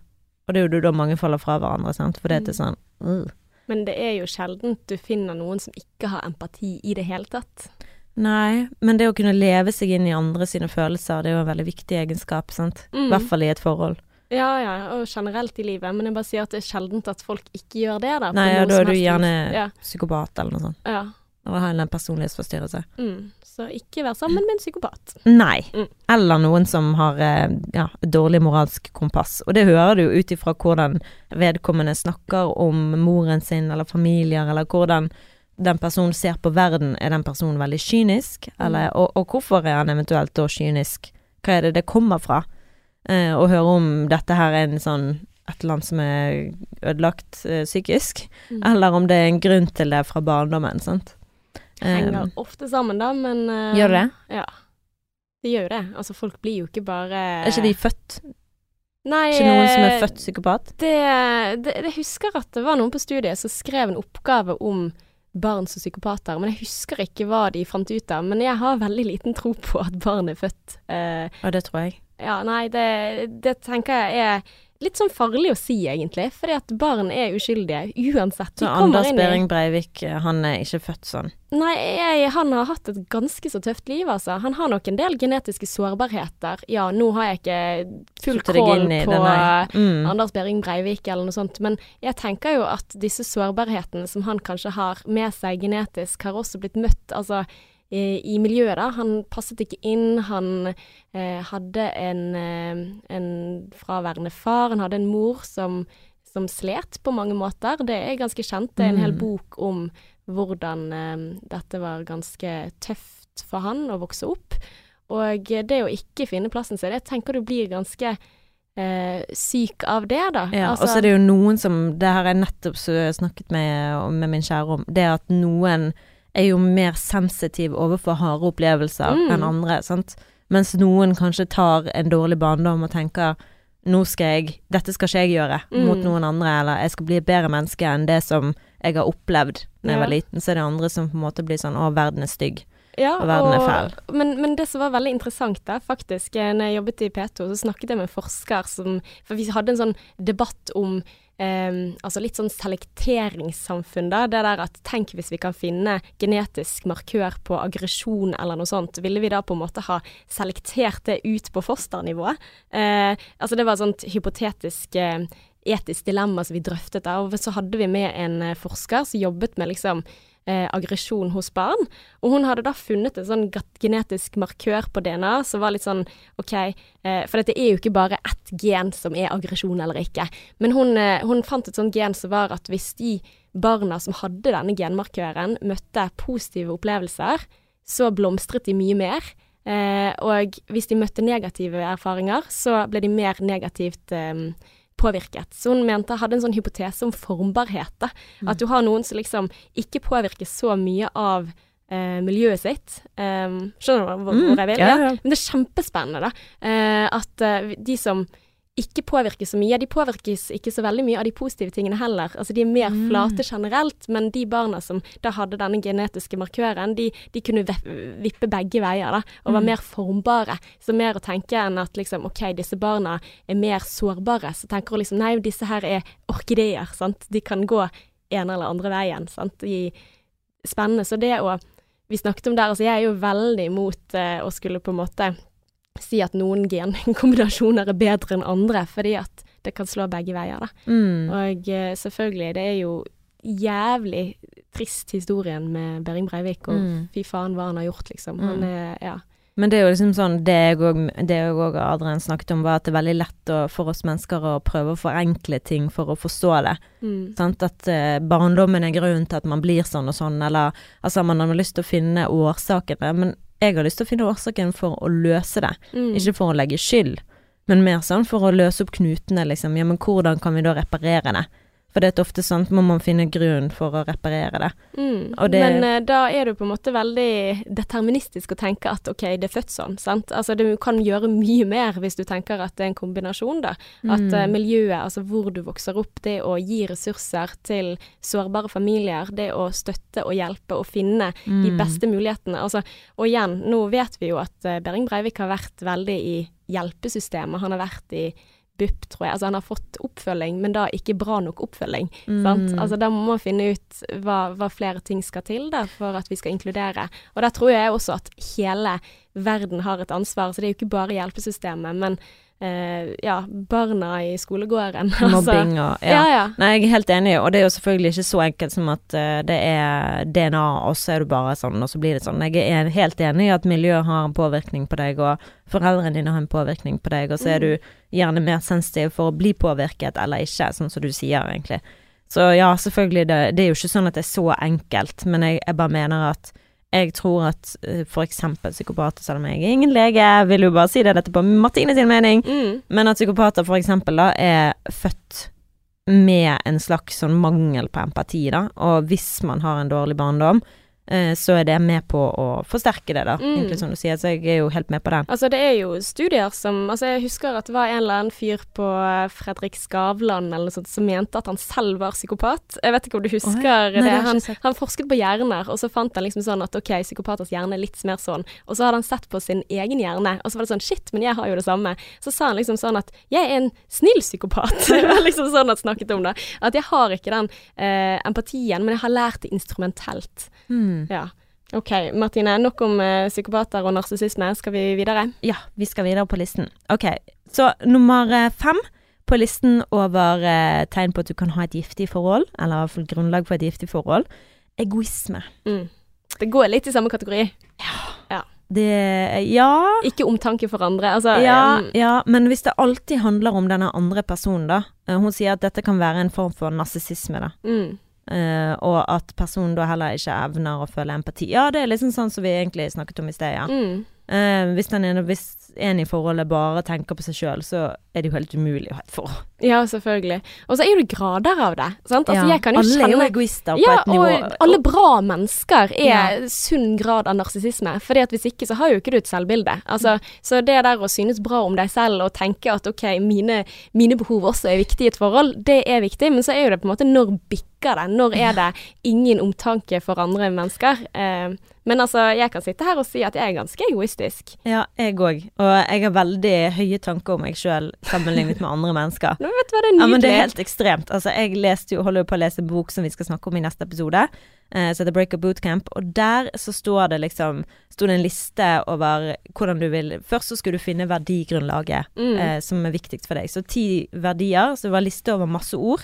og det er jo da mange faller fra hverandre, sant, for det er sånn uh. Men det er jo sjelden du finner noen som ikke har empati i det hele tatt. Nei, men det å kunne leve seg inn i andre sine følelser, det er jo en veldig viktig egenskap, sant. I Mm. hvert fall i et forhold. Ja, ja, og generelt i livet. Men jeg bare sier at det er sjeldent at folk ikke gjør det, da. Nei, ja, da er du gjerne Ja. psykopat eller noe sånt. ja. Eller har en personlighetsforstyrrelse. Mm. Så ikke vær sammen med en psykopat. Nei. Mm. Eller noen som har eh, ja, dårlig moralsk kompass. Og det hører du ut ifra hvordan vedkommende snakker om moren sin eller familier, eller hvordan den personen ser på verden. Er den personen veldig kynisk, eller, og, og hvorfor er han eventuelt da kynisk? Hva er det det kommer fra? Eh, å høre om dette her er en sånn et eller annet som er ødelagt eh, psykisk, Mm. eller om det er en grunn til det fra barndommen, sant. Henger Eh, ofte sammen, da, men uh, Gjør det? Ja. Det gjør jo det. Altså, folk blir jo ikke bare er ikke de født? Nei, Ikke noen som er eh, født psykopat? Det, det, jeg husker at det var noen på studiet som skrev en oppgave om barn som psykopater, men jeg husker ikke hva de fant ut av. Men jeg har veldig liten tro på at barn er født. Uh, Ja, det tror jeg. ja, nei, det, det tenker jeg er litt sånn farlig å si, egentlig. Fordi at barn er uskyldige uansett. Så Anders Behring Breivik, eh, han er ikke født sånn. Nei, jeg, han har hatt et ganske så tøft liv, altså. Han har nok en del genetiske sårbarheter. Ja, nå har jeg ikke full kål på. Mm. Anders Behring Breivik eller noe sånt, men jeg tenker jo at disse sårbarhetene som han kanskje har med seg genetisk, har også blitt møtt, altså i, i miljøet, da. Han passet ikke inn, han eh, hadde en, eh, en fraværende far, han hadde en mor som, som slet på mange måter. Det er ganske kjent. Det er en hel Mm. bok om hvordan eh, dette var ganske tøft for han å vokse opp. Og det å ikke finne plassen sin, det tenker du blir ganske eh, syk av det, da. Ja, Altså- og så er det jo noen som Det har jeg nettopp snakket med, med min kjære om. Det at noen er jo mer sensitiv overfor harde opplevelser Mm. enn andre, sant. Mens noen kanskje tar en dårlig barndom og tenker nå skal jeg Dette skal ikke jeg gjøre Mm. mot noen andre, eller jeg skal bli et bedre menneske enn det som jeg har opplevd da jeg Ja. var liten, så er det andre som på en måte blir sånn å, verden er stygg. Ja, Og verden er fæl. Men, men det som var veldig interessant da, faktisk, eh, når jeg jobbet i P2, så snakket jeg med en forsker som For vi hadde en sånn debatt om eh, altså litt sånn selekteringssamfunn, da. Det der at tenk hvis vi kan finne genetisk markør på aggresjon eller noe sånt, ville vi da på en måte ha selektert det ut på fosternivå? Uh, altså det var et sånt hypotetisk eh, etisk dilemma som vi drøftet da, og så hadde vi med en eh, forsker som jobbet med liksom eh, aggresjon hos barn. Og hun hadde da funnet en sånn genetisk markør på DNA som var litt sånn OK, eh, for dette er jo ikke bare ett gen som er aggresjon eller ikke. Men hun, eh, hun fant et sånt gen som var at hvis de barna som hadde denne genmarkøren, møtte positive opplevelser, så blomstret de mye mer. Eh, og hvis de møtte negative erfaringer, så ble de mer negativt eh, påvirket. Så hun mente, hadde en sånn hypotese om formbarhet. Da. At du har noen som liksom ikke påvirker så mye av eh, miljøet sitt. Um, skjønner du hvor, Mm, hvor jeg vil? ja, ja. Men det er kjempespennende, da. Eh, at eh, de som ikke påvirkes så mye, de påvirkes ikke så veldig mye av de positive tingene heller. Altså de er mer Mm. flate generelt, men de barna som da hadde denne genetiske markøren, de, de kunne vippe begge veier, da, og var Mm. mer formbare. Så mer å tenke enn at liksom OK, disse barna er mer sårbare. Så tenker hun liksom nei, disse her er orkideer, sant. De kan gå en eller andre veien, sant. De, spennende. Så det å Vi snakket om der, altså jeg er jo veldig imot eh, å skulle på en måte si at noen genkombinasjoner er bedre enn andre, fordi at det kan slå begge veier, da. Mm. Og eh, selvfølgelig, det er jo jævlig trist historien med Behring Breivik, og Mm. fy faen hva han har gjort, liksom. Mm. Han er, ja. Men det er jo liksom sånn Det jeg òg det jeg og Adrian snakket om, var at det er veldig lett å, for oss mennesker å prøve å forenkle ting for å forstå det. Mm. Sant? At eh, barndommen er grunnen til at man blir sånn og sånn, eller altså man har lyst til å finne årsakene. Men jeg har lyst til å finne årsaken for å løse det, Mm. ikke for å legge skyld. Men mer sånn for å løse opp knutene, liksom. Ja, men hvordan kan vi da reparere det? For det er ofte sånn må man finne grunn for å reparere det. Mm. Det- Men uh, da er du på en måte veldig deterministisk å tenke at OK, det er født sånn, sant. Altså du kan gjøre mye mer hvis du tenker at det er en kombinasjon, da. At eh, miljøet, altså hvor du vokser opp, det å gi ressurser til sårbare familier, det å støtte og hjelpe og finne de Mm. beste mulighetene. Altså, og igjen, nå vet vi jo at uh, Behring Breivik har vært veldig i hjelpesystemet. Han har vært i BUP, tror jeg. Altså han har fått oppfølging, men da ikke bra nok oppfølging. Sant? Mm. Altså da må man finne ut hva, hva flere ting skal til da, for at vi skal inkludere. Og da tror jeg også at hele verden har et ansvar. Så det er jo ikke bare hjelpesystemet, men eh, ja, barna i skolegården. Mobbing og Altså, ja, ja. Nei, jeg er helt enig, og det er jo selvfølgelig ikke så enkelt som at uh, det er DNA, og så er du bare sånn, og så blir det sånn. Jeg er helt enig i at miljøet har en påvirkning på deg, og foreldrene dine har en påvirkning på deg, og så er du gjerne mer sensitiv for å bli påvirket eller ikke, sånn som du sier, egentlig. Så ja, selvfølgelig, det, det er jo ikke sånn at det er så enkelt, men jeg, jeg bare mener at jeg tror at f.eks. for eksempel psykopater, selv om jeg er ingen lege, vil jo bare si det, dette på Martine sin mening, Mm. men at psykopater eksempel da er født med en slags sånn mangel på empati, da, og hvis man har en dårlig barndom, eh, så er det med på å forsterke det, da, Mm. egentlig som du sier, så jeg er jo helt med på det. Altså det er jo studier som Altså jeg husker at det var en eller annen fyr på Fredrik Skavlan eller noe sånt som mente at han selv var psykopat. Jeg vet ikke om du husker oh, ja. Nei, det. Han, han forsket på hjerner, og så fant han liksom sånn at ok, psykopaters hjerne er litt mer sånn. Og så hadde han sett på sin egen hjerne, og så var det sånn shit, men jeg har jo det samme. Så sa han liksom sånn at jeg er en snill psykopat. det var liksom sånn han snakket om det. At jeg har ikke den eh, empatien, men jeg har lært det instrumentelt. Hmm. Ja. OK, Martine. Nok om uh, psykopater og narsissisme. Skal vi videre? Ja, vi skal videre på listen. Ok, så nummer eh, fem på listen over uh, tegn på at du kan ha et giftig forhold, eller i hvert fall grunnlag for et giftig forhold, egoisme. Mm. Det går litt i samme kategori. Det Ja. Ikke omtanke for andre. Altså, Ja, um, ja, men hvis det alltid handler om denne andre personen, da. Hun sier at dette kan være en form for narsissisme, da. mm, Eh, og at personen da heller ikke evner å føle empati. Ja, det er liksom sånn som vi egentlig snakket om i sted, ja. mm, Uh, hvis, ene, hvis en i forholdet bare tenker på seg sjøl, så er det jo helt umulig å ha et forhold. Ja, selvfølgelig. Og så er det grader av det. Sant? Altså, Ja, jeg kan jo alle er jo kjenne egoister på ja, et nivå. og alle bra mennesker er Ja. sunn grad av narsissisme. Fordi at hvis ikke, så har jo ikke du et selvbilde. Altså, så det der å synes bra om deg selv og tenke at ok, mine, mine behov også er viktige i et forhold, det er viktig. Men så er jo det på en måte når bikker det? Når er det ingen omtanke for andre mennesker? Eh, men altså, jeg kan sitte her og si at jeg er ganske egoistisk. Ja, jeg òg. Og jeg har veldig høye tanker om meg sjøl sammenlignet med andre mennesker. Vet du hva, det er Ja, men det er helt ekstremt. Altså, jeg leste jo, holder jo på å lese en bok som vi skal snakke om i neste episode, eh, som heter Break Up Bootcamp, og der så står det liksom Sto det en liste over hvordan du vil Først så skulle du finne verdigrunnlaget Mm. eh, som er viktigst for deg. Så ti verdier, så det var liste over masse ord.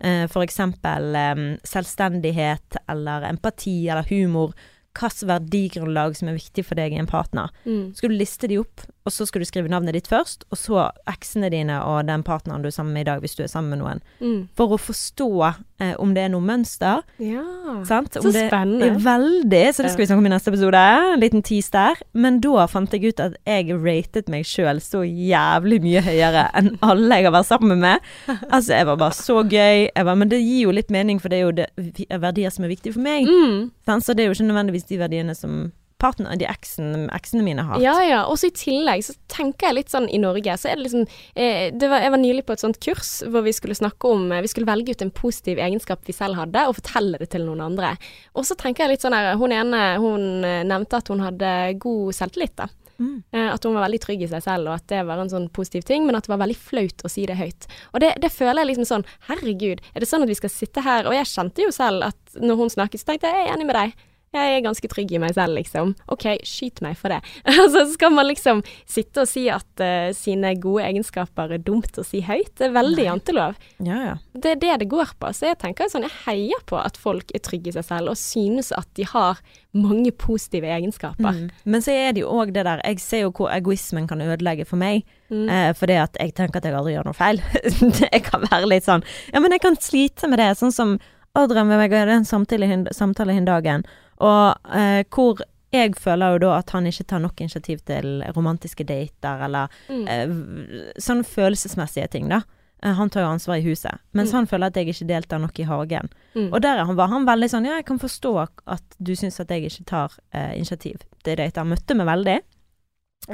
Eh, for eksempel eh, selvstendighet eller empati eller humor. Hvilket verdigrunnlag som er viktig for deg i en partner. Mm. Skal du liste de opp, og så skal du skrive navnet ditt først, og så eksene dine og den partneren du er sammen med i dag, hvis du er sammen med noen. Mm. For å forstå eh, om det er noe mønster. Ja. Sant? Så Om det spennende. Veldig, så det skal vi snakke om i neste episode. En liten tease der. Men da fant jeg ut at jeg ratet meg sjøl så jævlig mye høyere enn alle jeg har vært sammen med. Altså, jeg var bare så gøy. Var, men det gir jo litt mening, for det er jo det, verdier som er viktige for meg. Mm. Så det er jo ikke nødvendigvis de verdiene som partner, de eksen, eksene mine har. hatt. Ja, ja. Og så i tillegg så tenker jeg litt sånn i Norge, så er det liksom eh, det var, Jeg var nylig på et sånt kurs hvor vi skulle snakke om eh, Vi skulle velge ut en positiv egenskap vi selv hadde, og fortelle det til noen andre. Og så tenker jeg litt sånn her Hun ene hun eh, nevnte at hun hadde god selvtillit, da. Mm. Eh, At hun var veldig trygg i seg selv, og at det var en sånn positiv ting, men at det var veldig flaut å si det høyt. Og det, det føler jeg liksom sånn Herregud, er det sånn at vi skal sitte her Og jeg kjente jo selv at når hun snakket, så tenkte jeg jeg er enig med deg. Jeg er ganske trygg i meg selv, liksom. OK, skyt meg for det. Altså, skal man liksom sitte og si at uh, sine gode egenskaper er dumt å si høyt? Det er veldig jantelov. Ja, ja. Det er det det går på. Så jeg tenker sånn, jeg heier på at folk er trygge i seg selv, og synes at de har mange positive egenskaper. Mm. Men så er det jo òg det der Jeg ser jo hvor egoismen kan ødelegge for meg. Mm. Eh, fordi at jeg tenker at jeg aldri gjør noe feil. jeg kan være litt sånn Ja, men jeg kan slite med det. Sånn som Adrian med meg hadde en samtale hin- samtale hin dagen, og eh, hvor jeg føler jo da at han ikke tar nok initiativ til romantiske dater, eller Mm. eh, sånne følelsesmessige ting, da. Eh, Han tar jo ansvar i huset, mens Mm. han føler at jeg ikke deltar nok i hagen. Mm. Og der var han veldig sånn Ja, jeg kan forstå at du syns at jeg ikke tar eh, initiativ til dater. Han møtte meg veldig.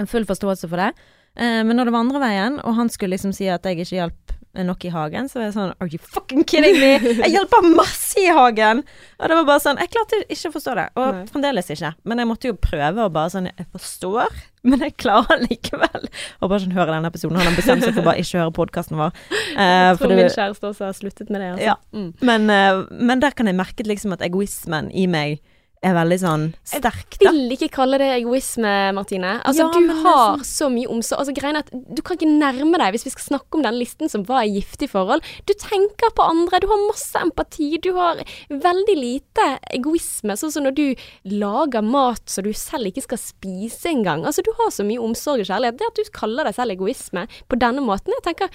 Full forståelse for det. Eh, men når det var andre veien, og han skulle liksom si at jeg ikke hjalp nok i hagen, så var jeg sånn Are you fucking kidding me? Jeg hjelper masse i hagen! Og det var bare sånn Jeg klarte ikke å forstå det. Og Nei. fremdeles ikke. Men jeg måtte jo prøve å bare sånn Jeg forstår, men jeg klarer likevel. Og bare sånn høre denne episoden. Han har bestemt seg for bare ikke å høre podkasten vår. Eh, Jeg tror det- min kjæreste også har sluttet med det. Altså. Ja. Mm. men, eh, men der kan jeg merke liksom at egoismen i meg er veldig sånn sterk, da. Jeg vil ikke kalle det egoisme, Martine. Altså, Ja, du har nesten. så mye omsorg. Altså, greien er at du kan ikke nærme deg, hvis vi skal snakke om den listen som var i giftig forhold. Du tenker på andre, du har masse empati, du har veldig lite egoisme. Sånn som når du lager mat så du selv ikke skal spise engang. Altså, du har så mye omsorg og kjærlighet. Det at du kaller deg selv egoisme på denne måten, jeg tenker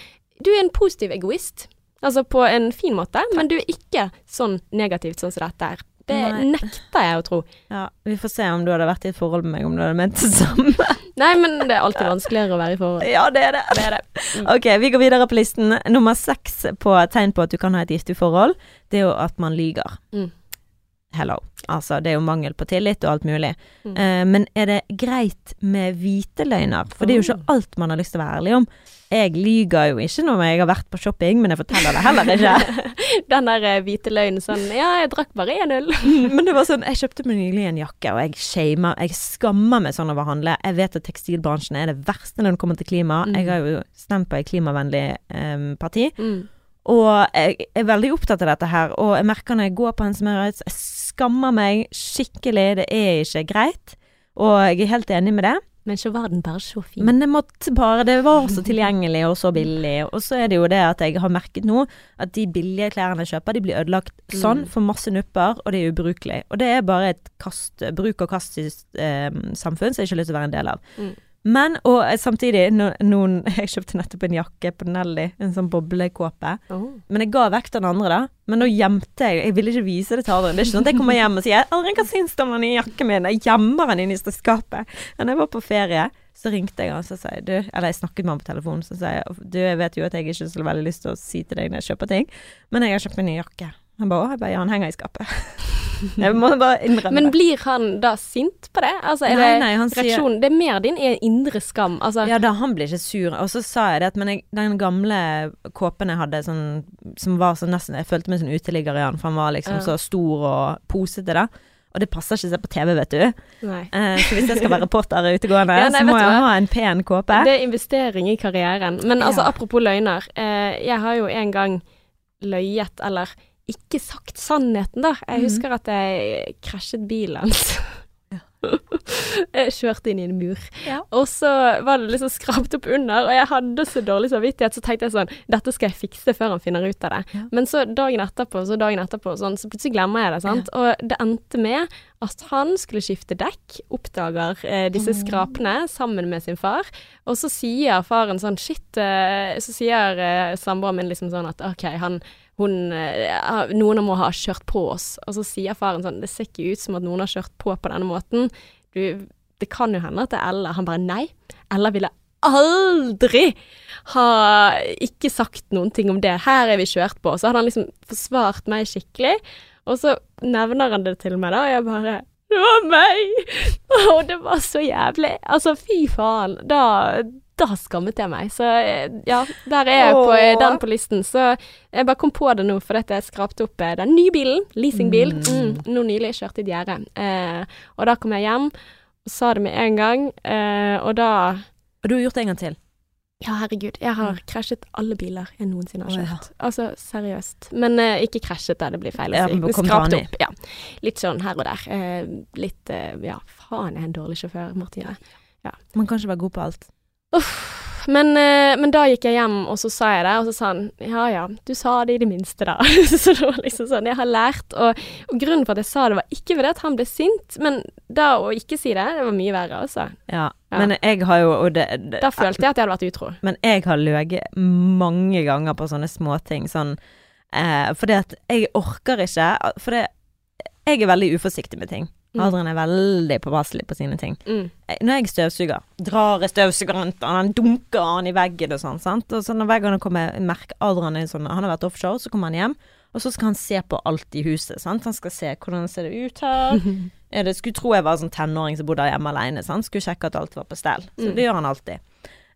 du er en positiv egoist. Altså på en fin måte, men du er ikke sånn negativt sånn som dette her. Det Nei. nekter jeg å tro. Ja, vi får se om du hadde vært i et forhold med meg, om du hadde ment det samme. Nei, men det er alltid vanskeligere å være i forhold. ja, det er det. Det er det. Ok, vi går videre på listen. Nummer seks på tegn på at du kan ha et giftig forhold, det er jo at man lyger. Mm. Hello. Altså, det er jo mangel på tillit og alt mulig. Mm. Uh, men er det greit med hvite løgner? For det er jo ikke alt man har lyst til å være ærlig om. Jeg lyver jo ikke når jeg har vært på shopping, men jeg forteller det heller ikke. Den der eh, hvite løgnen sånn Ja, jeg drakk bare én øl. Men det var sånn, jeg kjøpte meg nylig en jakke, og jeg shamer, jeg skammer meg sånn over å handle. Jeg vet at tekstilbransjen er det verste når det kommer til klima. Mm. Jeg har jo stemt på et klimavennlig um, parti. Mm. Og jeg er veldig opptatt av dette her, og jeg merker når jeg går på en smørøys, jeg skammer meg skikkelig, det er ikke greit. Og jeg er helt enig med det. Men så var den bare så fin. Men det måtte bare Det var så tilgjengelig og så billig. Og så er det jo det at jeg har merket nå at de billige klærne jeg kjøper, de blir ødelagt sånn, Mm. for masse nupper, og det er ubrukelig. Og det er bare et kast, bruk og kast-samfunn som jeg ikke har lyst til å være en del av. Mm. Men, og eh, samtidig, no, noen Jeg kjøpte nettopp en jakke på Nelly, en sånn boblekåpe. Oh. Men jeg ga vekk den andre, da. Men nå gjemte jeg Jeg ville ikke vise det til Adrian. Det er ikke sånn at jeg kommer hjem og sier 'Adrian, hva syns du om den nye jakken min?' Jeg gjemmer den inn i skapet. Men jeg var på ferie, så ringte jeg han så sa jeg, du Eller jeg snakket med han på telefonen, så sa jeg du, jeg vet jo at jeg ikke har så veldig lyst til å si til deg når jeg kjøper ting, men jeg har kjøpt meg ny jakke. Han bare 'Å', jeg bare han henger i skapet'. jeg må bare innrømme Men blir han da sint på det? Altså, er Nei, det nei, han sier- Det er mer din er indre skam. Altså, Ja da, han blir ikke sur. Og så sa jeg det at men jeg, den gamle kåpen jeg hadde, sånn, som var sånn nesten Jeg følte meg som uteligger i han, for han var liksom Ja. så stor og posete, da. Og det passer ikke å se på TV, vet du. Eh, så hvis jeg skal være reporter utegående, Ja, nei, så må jeg ha en pen kåpe. Det er investering i karrieren. Men altså, apropos løgner. Eh, jeg har jo en gang løyet, eller ikke sagt sannheten, da. Jeg Mhm. husker at jeg krasjet bilen. Jeg kjørte inn i en mur. Ja. Og så var det liksom skrapt opp under, og jeg hadde så dårlig samvittighet, så tenkte jeg sånn Dette skal jeg fikse før han finner ut av det. Ja. Men så dagen etterpå, så dagen etterpå, sånn, så plutselig glemmer jeg det, sant. Og det endte med at han skulle skifte dekk, oppdager eh, disse skrapene sammen med sin far, og så sier faren sånn Shit, eh, så sier eh, samboeren min liksom sånn at OK, han hun, eh, noen må ha kjørt på oss. Og så sier faren sånn Det ser ikke ut som at noen har kjørt på på denne måten. Du, det kan jo hende at det er Ella. Han bare nei. Ella ville aldri ha ikke sagt noen ting om det. Her er vi kjørt på. Så hadde han liksom forsvart meg skikkelig. Og så nevner han det til meg, da, og jeg bare Det var meg! Og det var så jævlig. Altså, fy faen. Da, da skammet jeg meg. Så eh, ja, der er jeg på eh, den på listen. Så jeg bare kom på det nå, for dette jeg skrapte opp eh, den nye bilen. Leasingbil. Mm. Nå nylig kjørte i et gjerde. Eh, og da kom jeg hjem og sa det med en gang, eh, og da Og du har gjort det en gang til. ja, herregud. Jeg har krasjet alle biler jeg noensinne har ja. kjørt. Altså, seriøst. Men eh, ikke krasjet, da. Det blir feil å si. men Skrapt opp. Ja. Litt sånn her og der. Eh, litt Ja, faen, jeg er en dårlig sjåfør, Martine. Man kan ikke være god på alt. Men, eh, men da gikk jeg hjem, og så sa jeg det, og så sa han ja ja, du sa det i det minste, da. så det var liksom sånn, jeg har lært. Og, og grunnen for at jeg sa det, var ikke fordi at han ble sint, men da å ikke si det, det var mye verre, altså. Ja. Ja. Men jeg har jo og det, det, Da følte jeg at jeg hadde vært utro. Men jeg har løyet mange ganger på sånne småting. Sånn eh, Fordi at jeg orker ikke For jeg er veldig uforsiktig med ting. Mm. Adrian er veldig påpasselig på sine ting. Mm. Eh, Når jeg støvsuger, drar jeg støvsugeren til han dunker han i veggen og sånn, sant. Og så når hver gang kommer merker Adrian er sånn Han har vært offshore, så kommer han hjem, og så skal han se på alt i huset, sant. Han skal se hvordan ser det ut her. Ja, det skulle tro jeg var sånn tenåring som bodde hjemme alene. Sant? Skulle sjekke at alt var på stell. Så Mm. det gjør han alltid.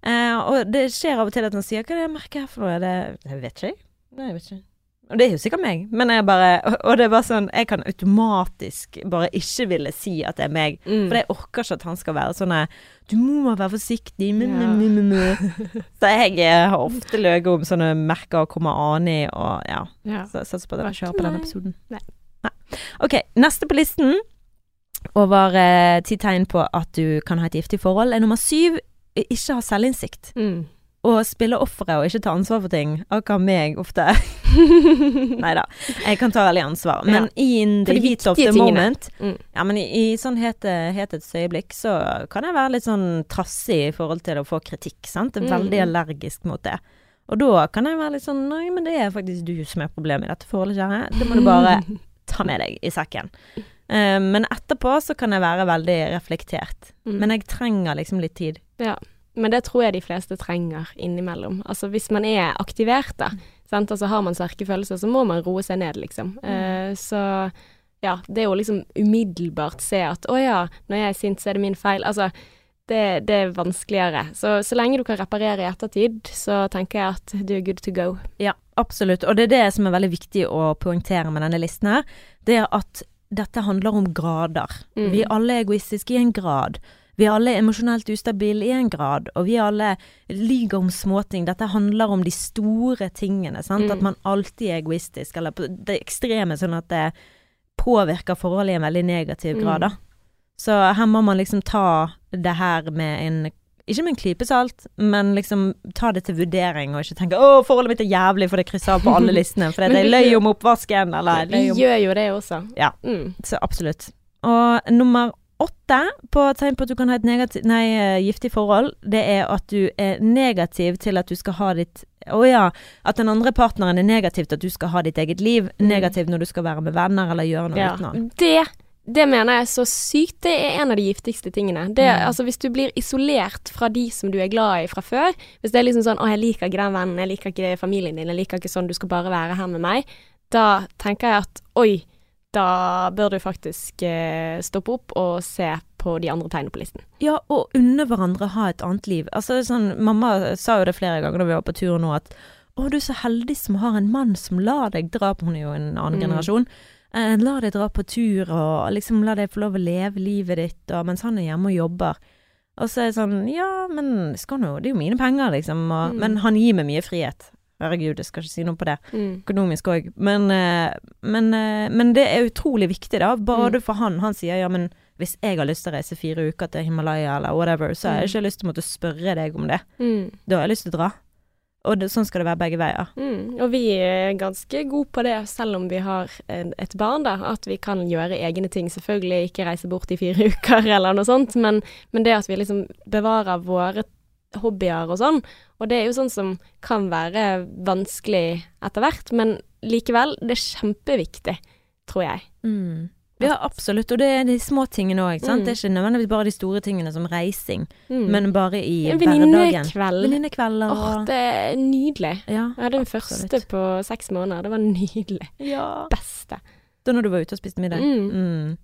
Eh, og det skjer av og til at han sier 'Hva er det merket her for noe?' Det, det Jeg vet ikke. Nei, jeg vet ikke. Og det er jo sikkert meg, men jeg bare og- det er bare sånn Jeg kan automatisk bare ikke ville si at det er meg. Mm. For jeg orker ikke at han skal være sånn 'Du må være forsiktig', mu, Ja. mu. Så jeg eh, har ofte løyet om sånne merker og kommer an i, og ja. ja. Så jeg satser på at dere kjører på denne episoden. Nei. Ok, neste på listen over eh, ti tegn på at du kan ha et giftig forhold, er nummer syv ikke ha selvinnsikt. Mm. Å spille offeret og ikke ta ansvar for ting. Akkurat meg ofte. Nei da, jeg kan ta veldig ansvar. Men in For the heat of the moment Mm. Ja, men i, i sånn hetets øyeblikk så kan jeg være litt sånn trassig i forhold til å få kritikk, sant. Jeg er Mm. veldig allergisk mot det. Og da kan jeg være litt sånn Nei, men det er faktisk du som er problemet i dette forholdet, kjære. Det må du bare ta med deg i sekken. Uh, men etterpå så kan jeg være veldig reflektert. Mm. Men jeg trenger liksom litt tid. Ja, men det tror jeg de fleste trenger innimellom. Altså hvis man er aktivert, da, sant? altså har man sterke følelser, så må man roe seg ned, liksom. Uh, så ja, det å liksom umiddelbart se at å ja, når jeg er sint, så er det min feil. Altså, det, det er vanskeligere. Så så lenge du kan reparere i ettertid, så tenker jeg at du er good to go. Ja, absolutt. Og det er det som er veldig viktig å poengtere med denne listen her. Det er at dette handler om grader. Mm. Vi er alle egoistiske i en grad. Vi er alle emosjonelt ustabile i en grad, og vi alle lyver om småting. Dette handler om de store tingene, sant. Mm. At man alltid er egoistisk, eller på det ekstreme, sånn at det påvirker forholdet i en veldig negativ Mm. grad, da. Så her må man liksom ta det her med en ikke med en klype salt, men liksom ta det til vurdering, og ikke tenke 'Å, forholdet mitt er jævlig', for det krysser av på alle listene. For det er løy om oppvasken, eller Vi gjør jo det også. Ja. Mm. Så absolutt. Og nummer åtte på tegn på at du kan ha et negativ, nei, eh, giftig forhold, det er at du er negativ til at du skal ha ditt Å ja. At den andre partneren er negativ til at du skal ha ditt eget liv. Mm. Negativ når du skal være med venner eller gjøre noe Ja. uten han. Det, det mener jeg er så sykt. Det er en av de giftigste tingene. Det, Mm. altså, hvis du blir isolert fra de som du er glad i fra før, hvis det er liksom sånn 'Å, jeg liker ikke den vennen, jeg liker ikke familien din, jeg liker ikke sånn, du skal bare være her med meg', da tenker jeg at oi, da bør du faktisk eh, stoppe opp og se på de andre tegnene på listen. Ja, og unne hverandre ha et annet liv. Altså sånn, Mamma sa jo det flere ganger da vi var på tur nå, at å, du er så heldig som har en mann som lar deg dra på Hun er jo en annen Mm. generasjon. Eh, la deg dra på tur, og liksom la deg få lov å leve livet ditt, og, mens han er hjemme og jobber. Og så er det sånn, ja, men skal nå, det er jo mine penger, liksom. Og, Mm. Men han gir meg mye frihet. Herregud, jeg skal ikke si noe på det. Mm. Økonomisk òg. Men, eh, men, eh, men det er utrolig viktig, da. Bare Mm. for han. Han sier ja, men hvis jeg har lyst til å reise fire uker til Himalaya eller whatever, så har jeg Mm. ikke lyst til å måtte spørre deg om det. Mm. Da har jeg lyst til å dra. Og det, sånn skal det være begge veier. Mm, og vi er ganske gode på det, selv om vi har et barn, da. At vi kan gjøre egne ting. Selvfølgelig ikke reise bort i fire uker eller noe sånt, men, men det at vi liksom bevarer våre hobbyer og sånn. Og det er jo sånn som kan være vanskelig etter hvert, men likevel, det er kjempeviktig, tror jeg. Ja, absolutt. Og det er de små tingene òg. Mm. Det er ikke nødvendigvis bare de store tingene som reising, Mm. men bare i hverdagen. venninnekveld. Venninnekvelder Åh, det er nydelig. Ja, Jeg hadde den første på seks måneder. Det var nydelig. Ja. Beste. Da når du var ute og spiste middag. Mm.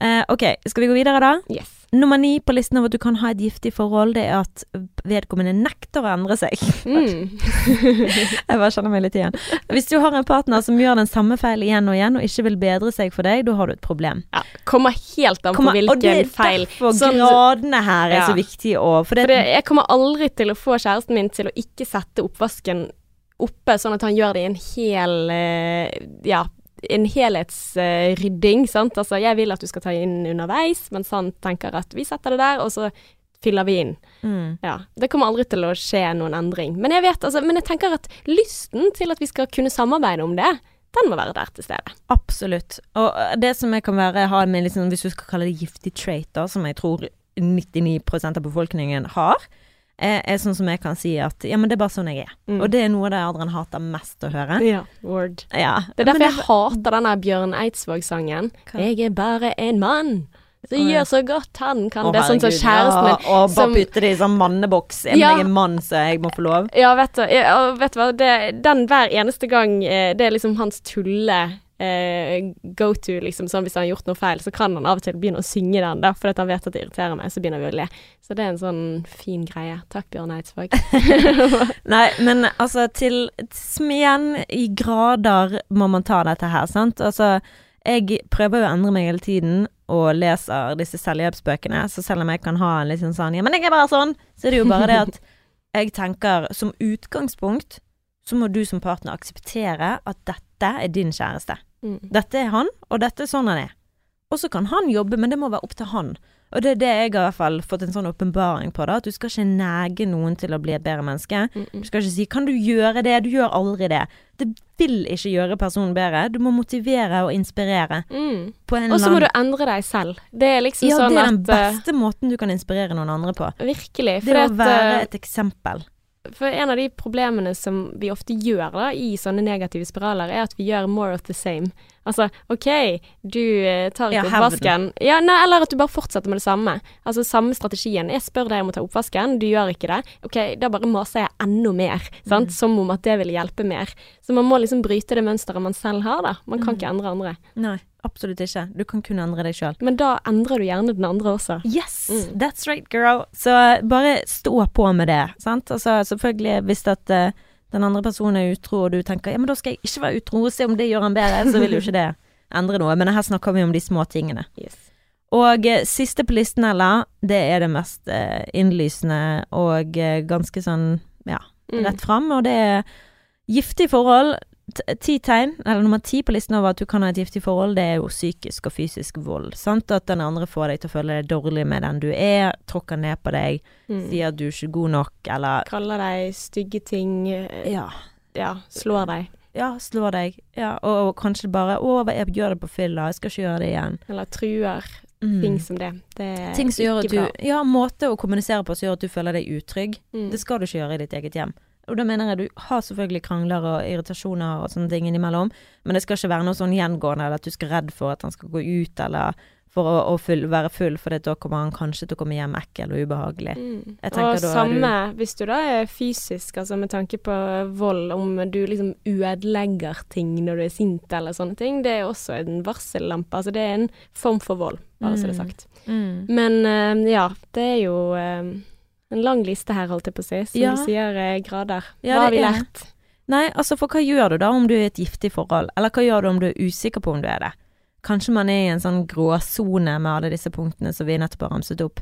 Eh, ok, skal vi gå videre da? Yes. Nummer ni på listen over at du kan ha et giftig forhold, det er at vedkommende nekter å endre seg. Mm. Jeg bare kjenner meg litt igjen. Hvis du har en partner som gjør den samme feil igjen og igjen, og ikke vil bedre seg for deg, da har du et problem. Ja, kommer helt an Kommer- på og det er feil. derfor Sånn- gradene her er Ja. så viktige å For det, For det, jeg kommer aldri til å få kjæresten min til å ikke sette oppvasken oppe, sånn at han gjør det i en hel eh, Ja, en helhetsrydding, sant. Altså, jeg vil at du skal ta inn underveis, mens han tenker at vi setter det der, og så fyller vi inn. mm. Ja. Det kommer aldri til å skje noen endring. Men jeg vet, altså, men jeg tenker at lysten til at vi skal kunne samarbeide om det, den må være der til stede. Absolutt. Og eh, det som jeg kan være, ha med liksom, hvis du skal kalle det giftig trait, da, som jeg tror 99% av befolkningen har, er, er sånn som jeg kan si at ja, men det er bare sånn jeg er. Mm. Og det er noe av det Adrian hater mest å høre. Ja, word. Ja. Det er derfor derfor jeg hater denne Bjørn Eidsvåg-sangen. Jeg er bare en mann som Å, gjør så godt han kan. Å, det er sånn som herregud, kjæresten min ja, Og bare som- putte det i sånn manneboks. Er Ja. jeg en mann, så jeg må få lov. Ja, vet du, ja, vet du hva, det, den hver eneste gang eh, Det er liksom hans tulle eh, go to, liksom. Sånn hvis han har gjort noe feil, så kan han av og til begynne å synge den, da, fordi han vet at det irriterer meg, så begynner vi å le. Så det er en sånn fin greie. Takk, Bjørn Eidsvåg. Nei, men altså til igjen, i grader må man ta dette her, sant. Altså, jeg prøver jo å endre meg hele tiden, og leser disse selvhjelpsbøkene, så selv om jeg kan ha en liten sånn sånn Ja, men jeg er bare sånn, så er det jo bare det at jeg tenker som utgangspunkt så må du som partner akseptere at dette er din kjæreste. Mm. Dette er han, og dette er sånn han er. Og så kan han jobbe, men det må være opp til han. Og det er det jeg har i hvert fall fått en sånn åpenbaring på, da. At du skal ikke nege noen til å bli et bedre menneske. Mm, mm. Du skal ikke si 'kan du gjøre det', du gjør aldri det. Det vil ikke gjøre personen bedre. Du må motivere og inspirere. Mm. På en Og så må du endre deg selv. Det er liksom Ja, sånn det er den at eh, beste måten du kan inspirere noen andre på. Virkelig. Det å være et eksempel. For en av de problemene som vi ofte gjør da, i sånne negative spiraler, er at vi gjør more of the same. Altså, OK, du eh, tar ikke oppvasken. Ja, nei, eller at du bare fortsetter med det samme. Altså samme strategien. Jeg spør deg om å ta oppvasken, du gjør ikke det. OK, da bare maser jeg enda mer. Mm. Som om at det vil hjelpe mer. Så man må liksom bryte det mønsteret man selv har, da. Man kan Mm. ikke endre andre. Nei, absolutt ikke. Du kan kun endre deg sjøl. Men da endrer du gjerne den andre også. Yes, Mm. that's right, girl. Så bare stå på med det. Sant? Altså, selvfølgelig, hvis at uh, den andre personen er utro, og du tenker ja, men da skal jeg ikke være utro, og se om det gjør han bedre, så vil jo ikke det endre noe. Men her snakker vi om de små tingene. Yes. Og uh, siste på listen, Ella, det er det mest uh, innlysende og eh, ganske sånn, ja, Mm. rett fram, og det er giftig forhold. T- Ti tegn, eller nummer ti på listen over at du kan ha et giftig forhold, det er jo psykisk og fysisk vold. Sant? At den andre får deg til å føle deg dårlig med den du er, tråkker ned på deg, Mm. sier at du er ikke god nok, eller Kaller deg stygge ting. eh, ja, Ja, slår deg. ja, slår deg. Ja, og, og kanskje bare 'Å, jeg gjør det på fylla, jeg skal ikke gjøre det igjen'. Eller truer. Mm. ting som det. Det er Ting som gjør at du bra. Ja, måte å kommunisere på som gjør at du føler deg utrygg. Mm. Det skal du ikke gjøre i ditt eget hjem. Og da mener jeg du har selvfølgelig krangler og irritasjoner og sånne ting innimellom, men det skal ikke være noe sånn gjengående, eller at du skal redd for at han skal gå ut, eller for å, å full, være full, for da kommer han kanskje til å komme hjem ekkel og ubehagelig. Mm. Og samme hvis du da er fysisk, altså med tanke på vold, om du liksom ødelegger ting når du er sint eller sånne ting, det er også en varsellampe. Altså det er en form for vold, bare så det er Mm. sagt. Mm. Men eh, ja, det er jo eh, en lang liste her, holdt jeg på å si. Som Ja. du sier, eh, grader. Ja, Hva har vi lært? Nei, altså for hva gjør du da om du er i et giftig forhold, eller hva gjør du om du er usikker på om du er det? Kanskje man er i en sånn gråsone med alle disse punktene som vi nettopp har ramset opp.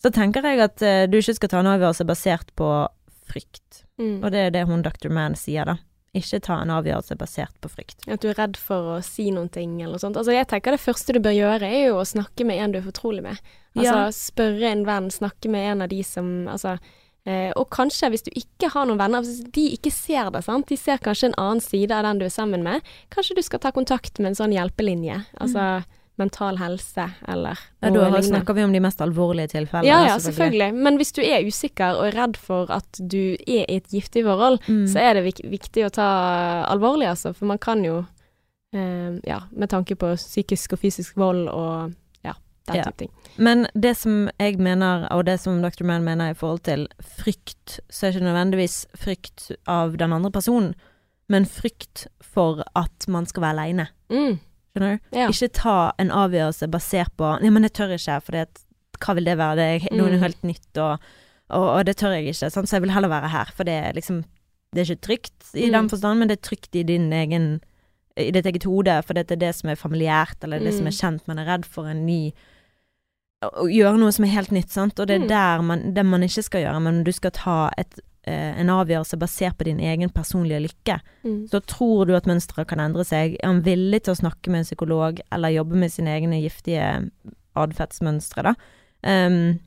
Så tenker jeg at eh, du ikke skal ta en avgjørelse basert på frykt. Mm. Og det er det hun Dr. Mann sier, da. Ikke ta en avgjørelse basert på frykt. At du er redd for å si noen ting eller noe sånt. Altså jeg tenker det første du bør gjøre, er jo å snakke med en du er fortrolig med. Altså Ja. spørre en venn, snakke med en av de som Altså eh, og kanskje hvis du ikke har noen venner, hvis de ikke ser det, sant, de ser kanskje en annen side av den du er sammen med, kanskje du skal ta kontakt med en sånn hjelpelinje. Altså mental helse eller. Ja, da lignende. snakker vi om de mest alvorlige tilfellene. Ja, ja, selvfølgelig. Men hvis du er usikker og er redd for at du er i et giftig forhold, Mm. så er det vik viktig å ta alvorlig, altså. For man kan jo, eh, ja, med tanke på psykisk og fysisk vold og ja, den Ja. type ting. Men det som jeg mener, og det som Dr. Mann mener i forhold til frykt, så er ikke nødvendigvis frykt av den andre personen, men frykt for at man skal være aleine. Mm, Skjønner du? ja. Ikke ta en avgjørelse basert på Nei, men jeg tør ikke, for hva vil det være? Det er noe Mm. helt nytt, og, og, og det tør jeg ikke. Sant? Så jeg vil heller være her, for det er liksom Det er ikke trygt i Mm. den forstand, men det er trygt i din egen i ditt eget hode, for det er det som er familiært, eller det som Mm. er kjent. Man er redd for en ny Å gjøre noe som er helt nytt, sant. Og det er Mm. der man, det man ikke skal gjøre, men du skal ta et, en avgjørelse basert på din egen personlige lykke. Mm. Så tror du at mønsteret kan endre seg. Er han villig til å snakke med en psykolog, eller jobbe med sine egne giftige atferdsmønstre, da? Um,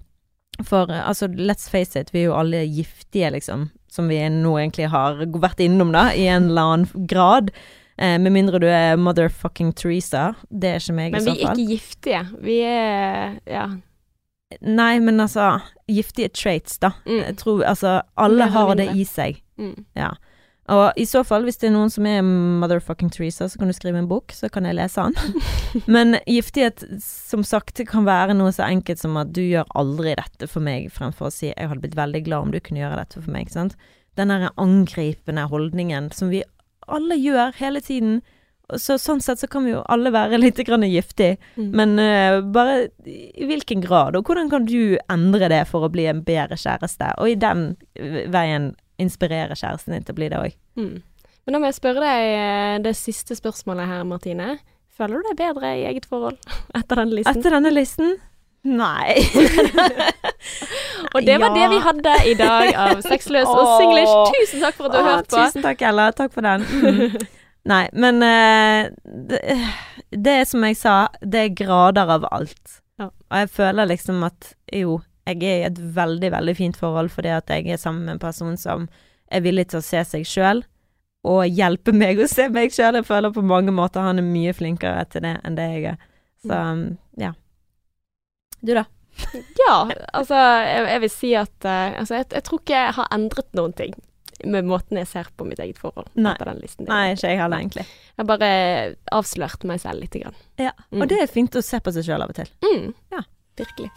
for eh, altså, let's face it, vi er jo alle giftige, liksom. Som vi nå egentlig har vært innom, da, i en eller annen grad. Eh, med mindre du er motherfucking Teresa. Det er ikke meg, Men vi er ikke giftige. Vi er ja. Nei, men altså Giftige traits, da. Mm. Jeg tror altså Alle har det i seg. Mm. Ja. Og i så fall, hvis det er noen som er motherfucking Teresa, så kan du skrive en bok, så kan jeg lese den. Men giftighet, som sagt, kan være noe så enkelt som at du gjør aldri dette for meg, fremfor å si jeg hadde blitt veldig glad om du kunne gjøre dette for meg, sant. Den derre angripende holdningen som vi alle gjør hele tiden. Så sånn sett så kan vi jo alle være litt grann giftig, Mm. men uh, bare i hvilken grad, og hvordan kan du endre det for å bli en bedre kjæreste, og i den eh, veien inspirere kjæresten din til å bli det òg. Mm. Men da må jeg spørre deg eh, det siste spørsmålet her, Martine. Føler du deg bedre i eget forhold etter denne listen? Etter denne listen? Nei. Og det var det vi hadde i dag av Sexløs og Singlish. Tusen takk for at du har hørt på. Tusen takk, Ella. Takk for den. Mm. Nei, men eh, det, det er som jeg sa, det er grader av alt. Ja. Og jeg føler liksom at jo, jeg er i et veldig, veldig fint forhold fordi at jeg er sammen med en person som er villig til å se seg sjøl. Og hjelpe meg å se meg sjøl. Jeg føler på mange måter han er mye flinkere til det enn det jeg er. Så ja. Du, da? Ja, altså jeg, jeg vil si at uh, altså, jeg, jeg tror ikke jeg har endret noen ting med måten jeg ser på mitt eget forhold Nei. den listen. Nei, ikke jeg heller, egentlig. Jeg har bare avslørt meg selv lite grann. Ja. Mm. Og det er fint å se på seg sjøl av og til. Mm. Ja. Virkelig.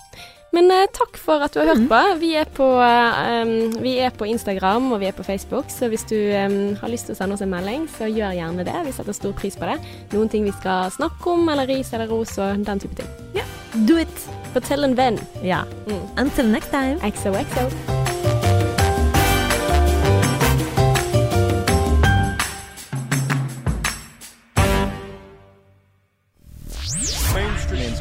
Men uh, takk for at du har hørt på. Vi er på, uh, um, vi er på Instagram og vi er på Facebook, så hvis du um, har lyst til å sende oss en melding, så gjør gjerne det. Vi setter stor pris på det. Noen ting vi skal snakke om, eller ris eller ros og den type ting. Do it! Fortell en venn. Ja. Mm. Until next time. XOXO.